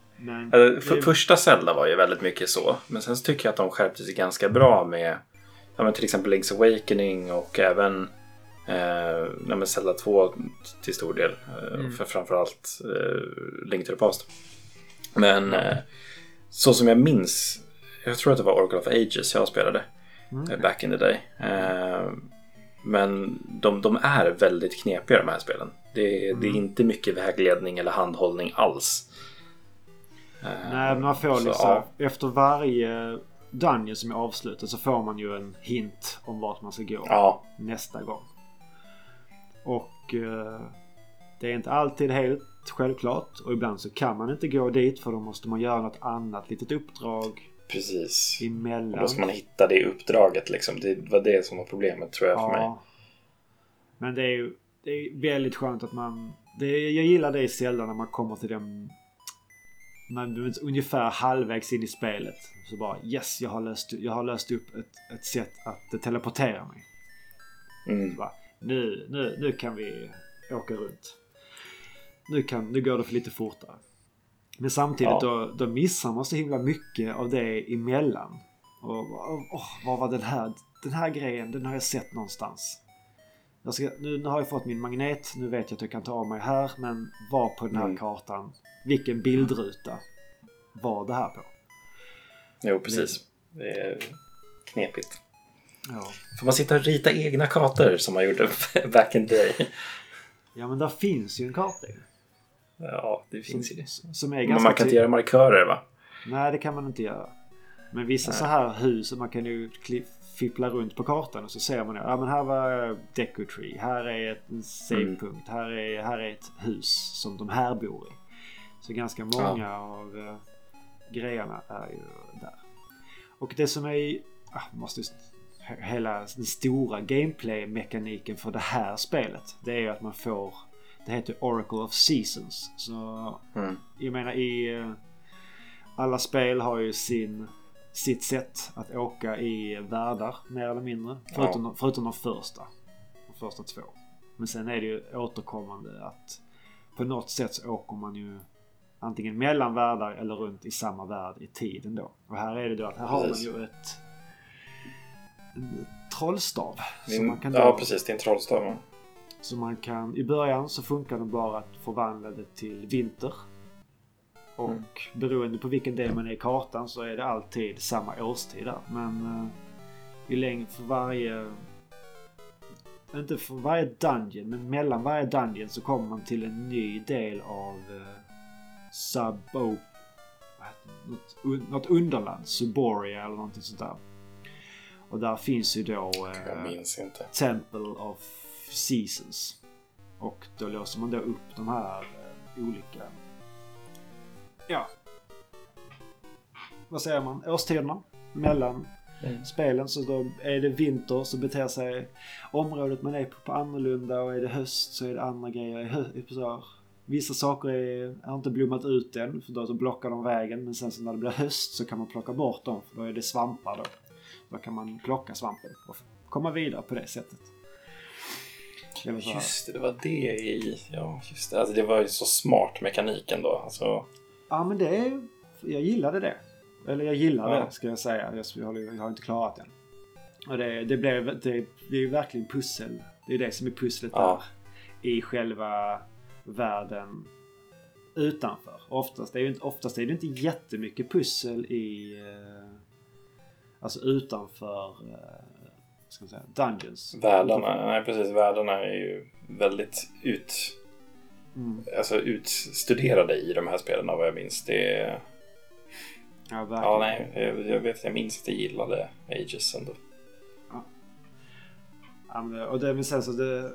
Alltså, för, Första Zelda var ju väldigt mycket så. Men sen så tycker jag att de skärpte sig ganska bra med ja, men till exempel Link's Awakening och även eh, nej, Zelda 2 till stor del. Eh, Mm. För framförallt eh, Link to the Past. Men eh, så som jag minns, jag tror att det var Oracle of Ages jag spelade Mm. eh, back in the day. Eh, men de, de är väldigt knepiga de här spelen. Det, det är Mm. inte mycket vägledning eller handhållning alls. Eh, Nej, men man får så, liksom... ja. Efter varje dungeon som är avslutad så får man ju en hint om vart man ska gå Ja, nästa gång. Och eh, det är inte alltid helt självklart. Och ibland så kan man inte gå dit för då måste man göra något annat litet uppdrag precis. Och emellan. då ska man hitta det uppdraget liksom. Det var det som var problemet tror jag för mig. Ja. Men det är ju det är väldigt skönt att man... Det, jag gillar det i Zelda när man kommer till den... Man är ungefär halvvägs in i spelet. Så bara yes, jag har löst, jag har löst upp ett, ett sätt att teleportera mig. Mm. Bara, nu, nu, nu kan vi åka runt. Nu, kan, nu går det för lite fortare. Men samtidigt Ja. då, då missar man så himla mycket av det emellan. Och åh, vad var den här, den här grejen? Den har jag sett någonstans. Jag ska, nu, nu har jag fått min magnet. Nu vet jag att jag kan ta av mig här. Men var på den här Mm. kartan? Vilken bildruta var det här på? Jo, precis. Det är knepigt. Ja, Får man sitta och rita egna kartor som man gjorde [LAUGHS] back in day? ja men där finns ju en karta. Ja, det finns ju det. Som är Men man kan inte göra markörer va? Nej, det kan man inte göra. Men vissa Nej. så här hus, man kan ju fippla runt på kartan och så ser man ju, ja men här var Deco Tree, här är ett- en Mm. savepunkt, här, är, här är ett hus som de här bor i. Så ganska många av uh, grejerna är ju där. Och det som är, ah, måste just, he- hela den stora gameplay-mekaniken för det här spelet, det är ju att man får, det heter Oracle of Seasons. Så Mm. jag menar i... eh, Alla spel har ju sin, sitt sätt att åka i världar mer eller mindre. Förutom, de, förutom de första. De första två. Men sen är det ju återkommande att på något sätt så åker man ju antingen mellan världar eller runt i samma värld i tiden då. Och här är det då att här har man Precis. ju ett en trollstav. Är Som man kan Ja, då- precis. Det är en trollstav. va? så man kan, i början så funkar den bara att förvandla det till vinter. Och Mm. beroende på vilken del man är i kartan så är det alltid samma årstid där. Men uh, i längd för varje... Inte för varje dungeon, men mellan varje dungeon så kommer man till en ny del av uh, Det? Något, något underland. Suboria eller någonting sånt där. Och där finns ju då... eh, Jag minns inte. Temple of Seasons. Och då låser man då upp de här eh, olika... Ja. Vad säger man? Årstiderna. Mellan Mm. spelen. Så då är det vinter så beter sig området man är på, på annorlunda. Och är det höst så är det andra grejer. Vissa saker är, har inte blommat ut än för då blockar de vägen. Men sen så när det blir höst så kan man plocka bort dem för då är det svampar då. Då kan man plocka svampen och komma vidare på det sättet. Det var. Just det, det var det i... Ja, just det. Alltså, det var ju så smart mekanik ändå. Alltså, Ja men det är... Jag gillade det. Eller jag gillar Ja. det ska jag säga. Jag, jag, har, inte klarat det. Och det, det blev... Det, det är ju verkligen pussel. Det är det som är pusslet Ja. där. I själva världen utanför. Oftast är, ju inte, oftast är det inte jättemycket pussel i... eh, Alltså utanför... eh, Ska man säga, dungeons. världarna, nej precis, världarna är ju väldigt ut, Mm. alltså utstuderade i de här spelen vad jag minns. Det är, Ja, verkligen. Ja, nej. Jag, jag vet, jag minns att jag gillade Ages ändå. Ja, men, och det, men sen så det,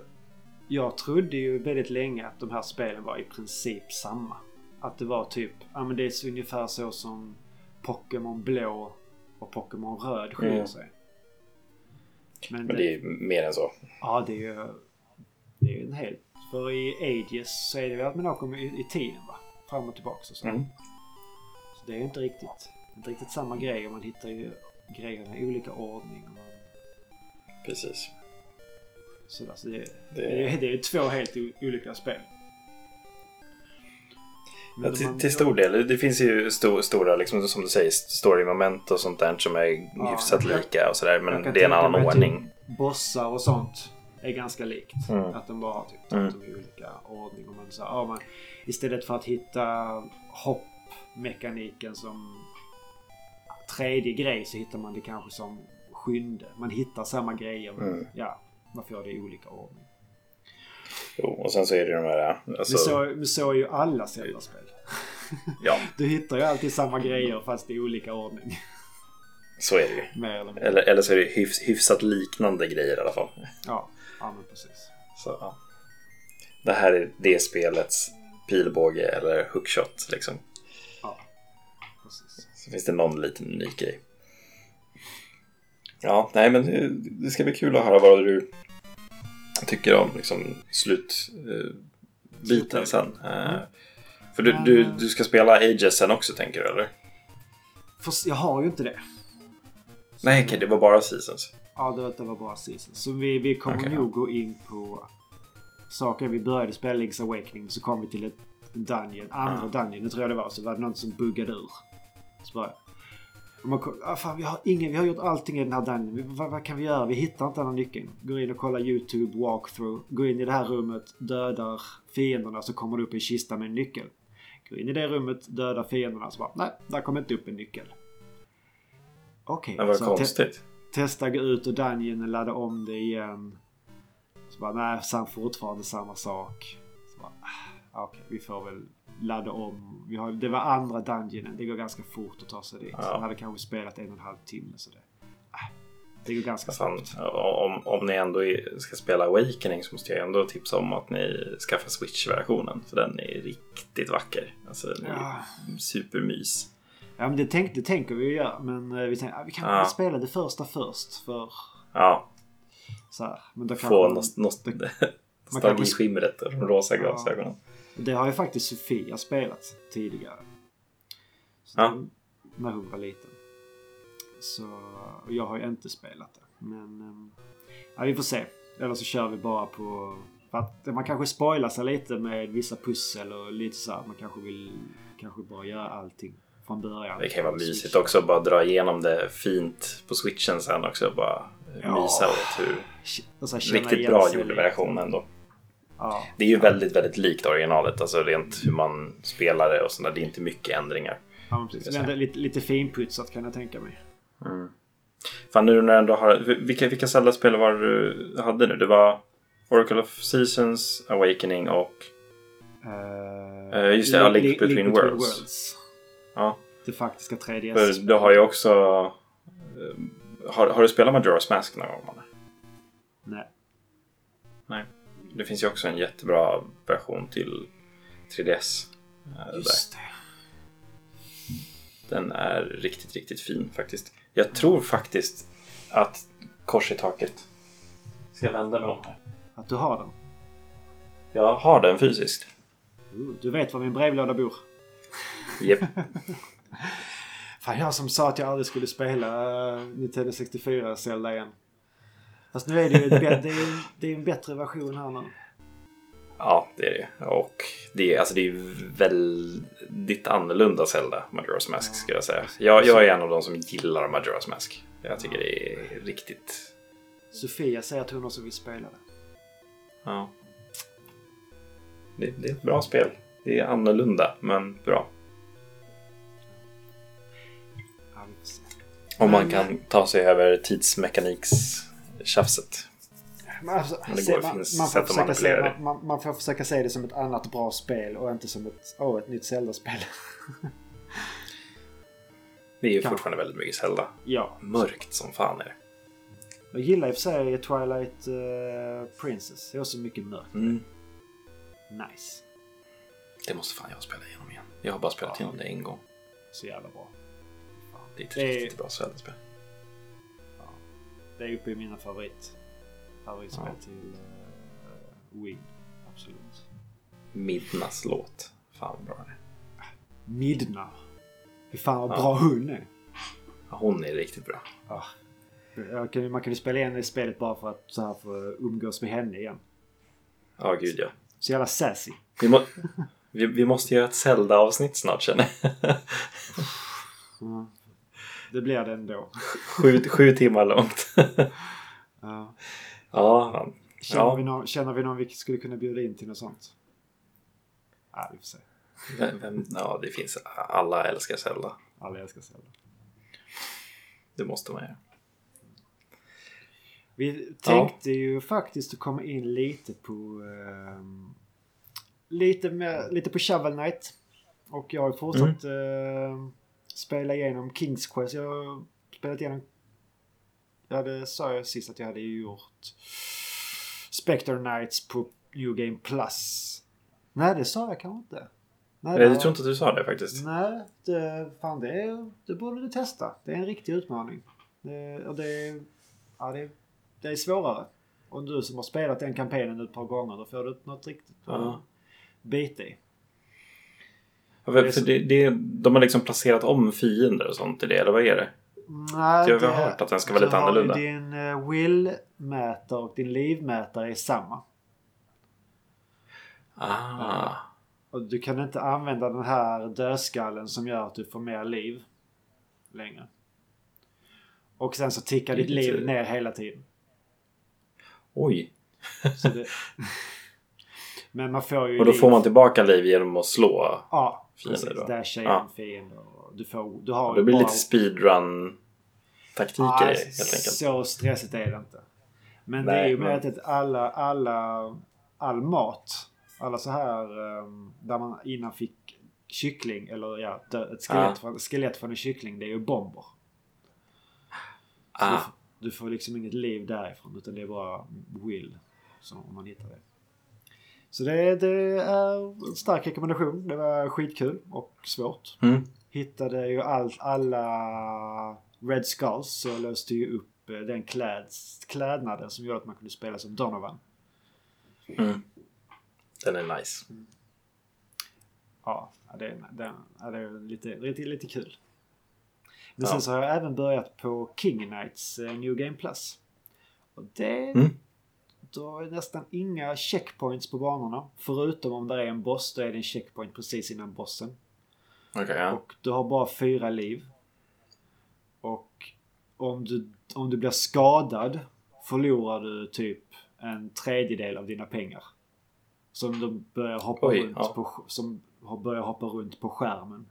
jag trodde ju väldigt länge att de här spelen var i princip samma. Att det var typ, ja men det är ungefär så som Pokémon blå och Pokémon röd skiljer Mm. sig. Men, Men det är mer än så. Ja, det är ju... Det är ju en helt... För i Ages så är det ju att man åker i, i tiden va? Fram och tillbaka och så. Mm. Så det är ju inte riktigt, inte riktigt samma grej. Man hittar ju grejerna i olika ordning. Och Precis. Så det, Det- det, är, det är två helt olika spel. Ja, till, till stor del. Det finns ju sto, stora, liksom, som du säger, story-moment och sånt där som är Ja, hyfsat jag- lika och sådär. Men det är en annan mig typ ordning. Bossar och sånt är ganska likt. Mm. Att de bara har typ Mm. i olika ordning. Och man, så, ja, man, istället för att hitta hoppmekaniken som tredje grej så hittar man det kanske som sjunde. Man hittar samma grejer men Mm. ja, man får det i olika ordning. Jo, och sen så är det de här... Alltså, men, så, men så är ju alla Zelda-spel. Ja, [LAUGHS] Du hittar ju alltid samma grejer fast i olika ordning. så är det ju. Mer eller mindre. Eller, eller så är det hyfs, hyfsat liknande grejer i alla fall. Ja, ja men precis. Så, ja. Det här är det spelets pilbåge eller hookshot liksom. Ja, precis. Så finns det någon liten unik grej. Ja, nej men det, ska bli kul att höra vad du tycker om liksom, slutbiten sen. Eh, för du, du, du ska spela Ages sen också tänker du eller? Fast jag har ju inte det. Nej, okej, det var bara Seasons. Ja, det, det var bara season. Så vi, vi kommer Okej. nog gå in på saker. Vi började spela Link's Awakening så kom vi till ett dungeon. Andra dungeon, det tror jag det var. Så var det någon som buggade ur. Så bara... och man ah, fan, vi, har ingen, vi har gjort allting i den här dungeon. Vi, vad, vad kan vi göra? Vi hittar inte den här nyckeln. Går in och kollar YouTube walkthrough. Går in i det här rummet, dödar fienderna så kommer det upp en kista med en nyckel. Går in i det rummet, dödar fienderna så bara nej, där kommer inte upp en nyckel. Okej. Men vad så te- konstigt. testa gå ut ur dungeonen, ladda om det igen. Så bara, nej, fortfarande samma sak. Så bara, ah, okej, vi får väl ladda om. Vi har, det var andra dungeonen. Det går ganska fort att ta sig dit. Ja. Jag hade kanske spelat en och en halv timme. Så det, ah, det går ganska Fan, snabbt. om, om ni ändå ska spela Awakening så måste jag ändå tipsa om att ni skaffar Switch-versionen. För den är riktigt vacker. Alltså den är Ja. supermys. Ja, men det, tänk, det tänker vi ju göra. Men eh, vi tänkte, ah, vi kan Ja. spela det första först. För Ja, så här. Men då kan få man- nost- nost- [LAUGHS] man kan- nostalgiskimret och de rosa Ja. Det har ju faktiskt Sofia spelat tidigare. Så Ja. det- När hon var liten. Så jag har ju inte spelat det. Men ehm, ja, vi får se. Eller så kör vi bara på... För att man kanske spoilar sig lite med vissa pussel och lite så här. Man kanske vill kanske bara göra allting från början. Det kan ju vara mysigt också att bara dra igenom det fint på switchen sen också. Bara Ja. mysa åt hur riktigt bra gjord lite. version ändå. Ja. Det är ju väldigt, väldigt likt originalet. Alltså rent hur man spelar det och sådär. Det är inte mycket ändringar. Ja, men precis. Lite, lite finputsat kan jag tänka mig. Fan nu när du ändå har... Vilka, vilka Zelda-spel var du hade nu? Det var Oracle of Seasons, Awakening och... Uh, just det, ja, Link Between Worlds. Ja, Det faktiska 3DS. för du har ju också... eh, Har, har du spelat Majora's Mask någon gång? Nej. Nej. Det finns ju också en jättebra version till 3DS. eh, där. Just det. Den är riktigt, riktigt fin faktiskt. Jag tror faktiskt att kors i taket. Ska jag vända mig om här? Att du har den. Jag har den fysiskt. Uh, Du vet var min brevlåda bor. Japp. [LAUGHS] Fan, jag som sa att jag aldrig skulle spela uh, Nintendo 64 Zelda igen. Fast nu är det ju det är, det är en bättre version här nu. Ja, det är det. Och det är, alltså, det är väldigt annorlunda Zelda, Majora's Mask, skulle jag säga. Jag, jag är en av de som gillar Majora's Mask. Jag tycker det är riktigt... Sofia säger att hon också vill spela det. Ja. Det, det är ett bra spel. Det är annorlunda, men bra. Om man kan ta sig över alltså, se, går- man, får försöka se, det. man, man, man får försöka se det som ett annat bra spel och inte som ett, åh, ett nytt Zelda-spel. [LAUGHS] Det är ju Kanske. fortfarande väldigt mycket Zelda. Ja. Mörkt som fan är det. Jag gillar i och för sig Twilight eh, Princess. Det är också mycket mörkt. Mm. Nice. Det måste fan jag spela igenom igen. Jag har bara spelat Ja. igenom det en gång. Så jävla bra. Det är ett Det är- riktigt bra Zelda-spel. Det är uppe i mina favorit. Favoritspel Ja. till uh, Wii. Absolut. Midnas låt. Fan vad bra det. Midna. Fy fan vad Ja. bra hon är. Ja, Hon är riktigt bra. Kan, man kan ju spela igen det spelet bara för att så här få umgås med henne igen. Ja, gud ja. Så jävla sassy. Vi, må, vi, vi måste göra ett Zelda-avsnitt snart känner jag. Ja. Det blir det ändå. sju, sju timmar långt. [LAUGHS] Ja. ja, Känner, Ja. vi någon, känner vi någon vi skulle kunna bjuda in till något sånt? Ja, vi får se. vem, vem, ja, det finns. Alla älskar Zelda. Alla älskar Zelda. Det måste man göra. Vi tänkte ju faktiskt att komma in lite på ehm, lite, mer, lite på Shovel Knight. Och jag har ju fortsatt ehm, spela igenom Kings Quest. Jag har spelat igenom... Ja, det sa jag sist att jag hade gjort Spectre Knights på New Game Plus. Nej, det sa jag kanske inte. Nej, det Jag tror inte att du sa det faktiskt. Nej, det, fan det, är, det borde du testa. Det är en riktig utmaning. Det, och det, ja, det, det är svårare. Och du som har spelat den kampanjen ett par gånger, då får du något riktigt Ja. att bita i. Ja, för, för det, det, de har liksom placerat om fiender och sånt i det, eller vad är det? Nej, Jag har det- hört att den ska vara lite annorlunda. Din uh, will-mätare och din livmätare är samma. Ah, Och du kan inte använda den här dödskallen som gör att du får mer liv längre. Och sen så tickar ditt liv ner hela tiden. oj. [LAUGHS] Det... Men man får ju Och då liv. får man tillbaka liv genom att slå. Ja, fiender precis. då. Dasha Ja. in fiender. Du, får, du har Och det blir bara- lite speedrun-taktiker Ja, i det, helt enkelt. Så stressigt är det inte. Men det Nej, är ju med att alla, alla, all mat, alla så här um, där man innan fick kyckling eller ja, ett skelett, Ja. från, skelett från en kyckling, det är ju bomber. Ah, du, får- du får liksom inget liv därifrån utan det är bara will. Så om man hittar det. Så det, det är en stark rekommendation. Det var skitkul och svårt. mm. Hittade ju all, alla Red Skulls så jag löste ju upp eh, den kläds, klädnaden som gjorde att man kunde spela som Donovan. Mm. Den är nice. Ja, det, ja, det är lite, lite, lite kul. Men Ja. sen så har jag även börjat på King Knights eh, New Game Plus. Och det... Mm. Då är nästan inga checkpoints på banorna. Förutom om det är en boss, då är det en checkpoint precis innan bossen. Okej, ja. Och du har bara fyra liv. Och om du, om du blir skadad förlorar du typ en tredjedel av dina pengar. Som de börjar hoppa Oj, runt ja. på, som börjar hoppa runt på skärmen.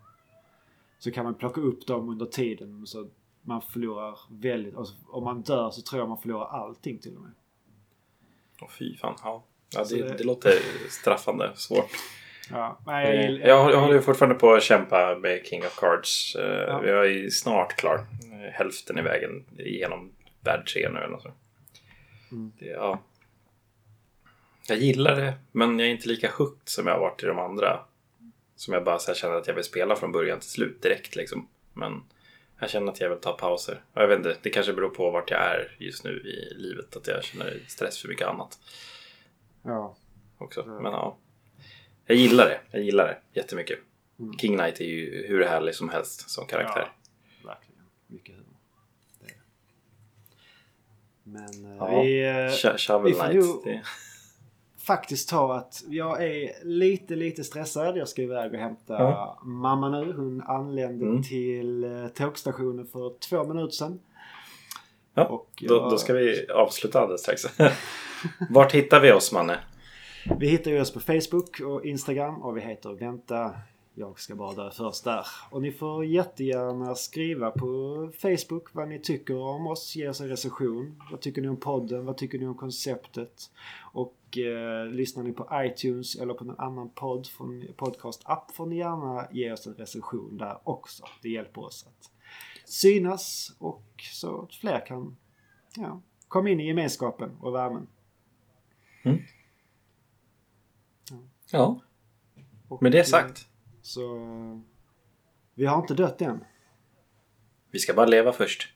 Så kan man plocka upp dem under tiden så man förlorar väldigt... Alltså, om man dör så tror jag man förlorar allting till och med. Åh, fy fan. Ja. Ja, Så det, det- det låter straffande svårt. Ja, men jag, Eh, gillar- Jag, jag håller ju fortfarande på att kämpa med King of Cards. Eh, Ja. Jag är snart klar. Eh, Hälften i vägen igenom värld 3 nu eller sånt. Mm. Det, ja. Jag gillar det, men jag är inte lika hooked som jag har varit i de andra. Som jag bara så känner att jag vill spela från början till slut direkt liksom. Men jag känner att jag vill ta pauser. Och jag vet inte, det kanske beror på vart jag är just nu i livet. Att jag känner stress för mycket annat ja. också. Mm. Men ja. Jag gillar det. Jag gillar det jättemycket. Mm. King Knight är ju hur härlig som helst som karaktär. Ja, verkligen. Mycket humor. Det är det. Men eh, Ja. vi... eh, Sh- Shovel Knight. Faktiskt ta att jag är lite, lite stressad. Jag ska iväg och hämta Ja. mamma nu. Hon anlände Mm. till eh, tågstationen för två minuter sedan. Ja, Och då, jag- då ska vi avsluta alldeles strax. [LAUGHS] Vart hittar vi oss, Manne? Vi hittar ju oss på Facebook och Instagram och vi heter Vänta, jag ska bara dö först där. Och ni får jättegärna skriva på Facebook vad ni tycker om oss, ge oss en recension. Vad tycker ni om podden? Vad tycker ni om konceptet? Och eh, lyssnar ni på iTunes eller på någon annan podd från podcast-app får ni gärna ge oss en recension där också. Det hjälper oss att synas och så att fler kan ja, komma in i gemenskapen och värmen. Mm. Ja. ja. Och, Med det sagt. Eh, så vi har inte dött än. Vi ska bara leva först.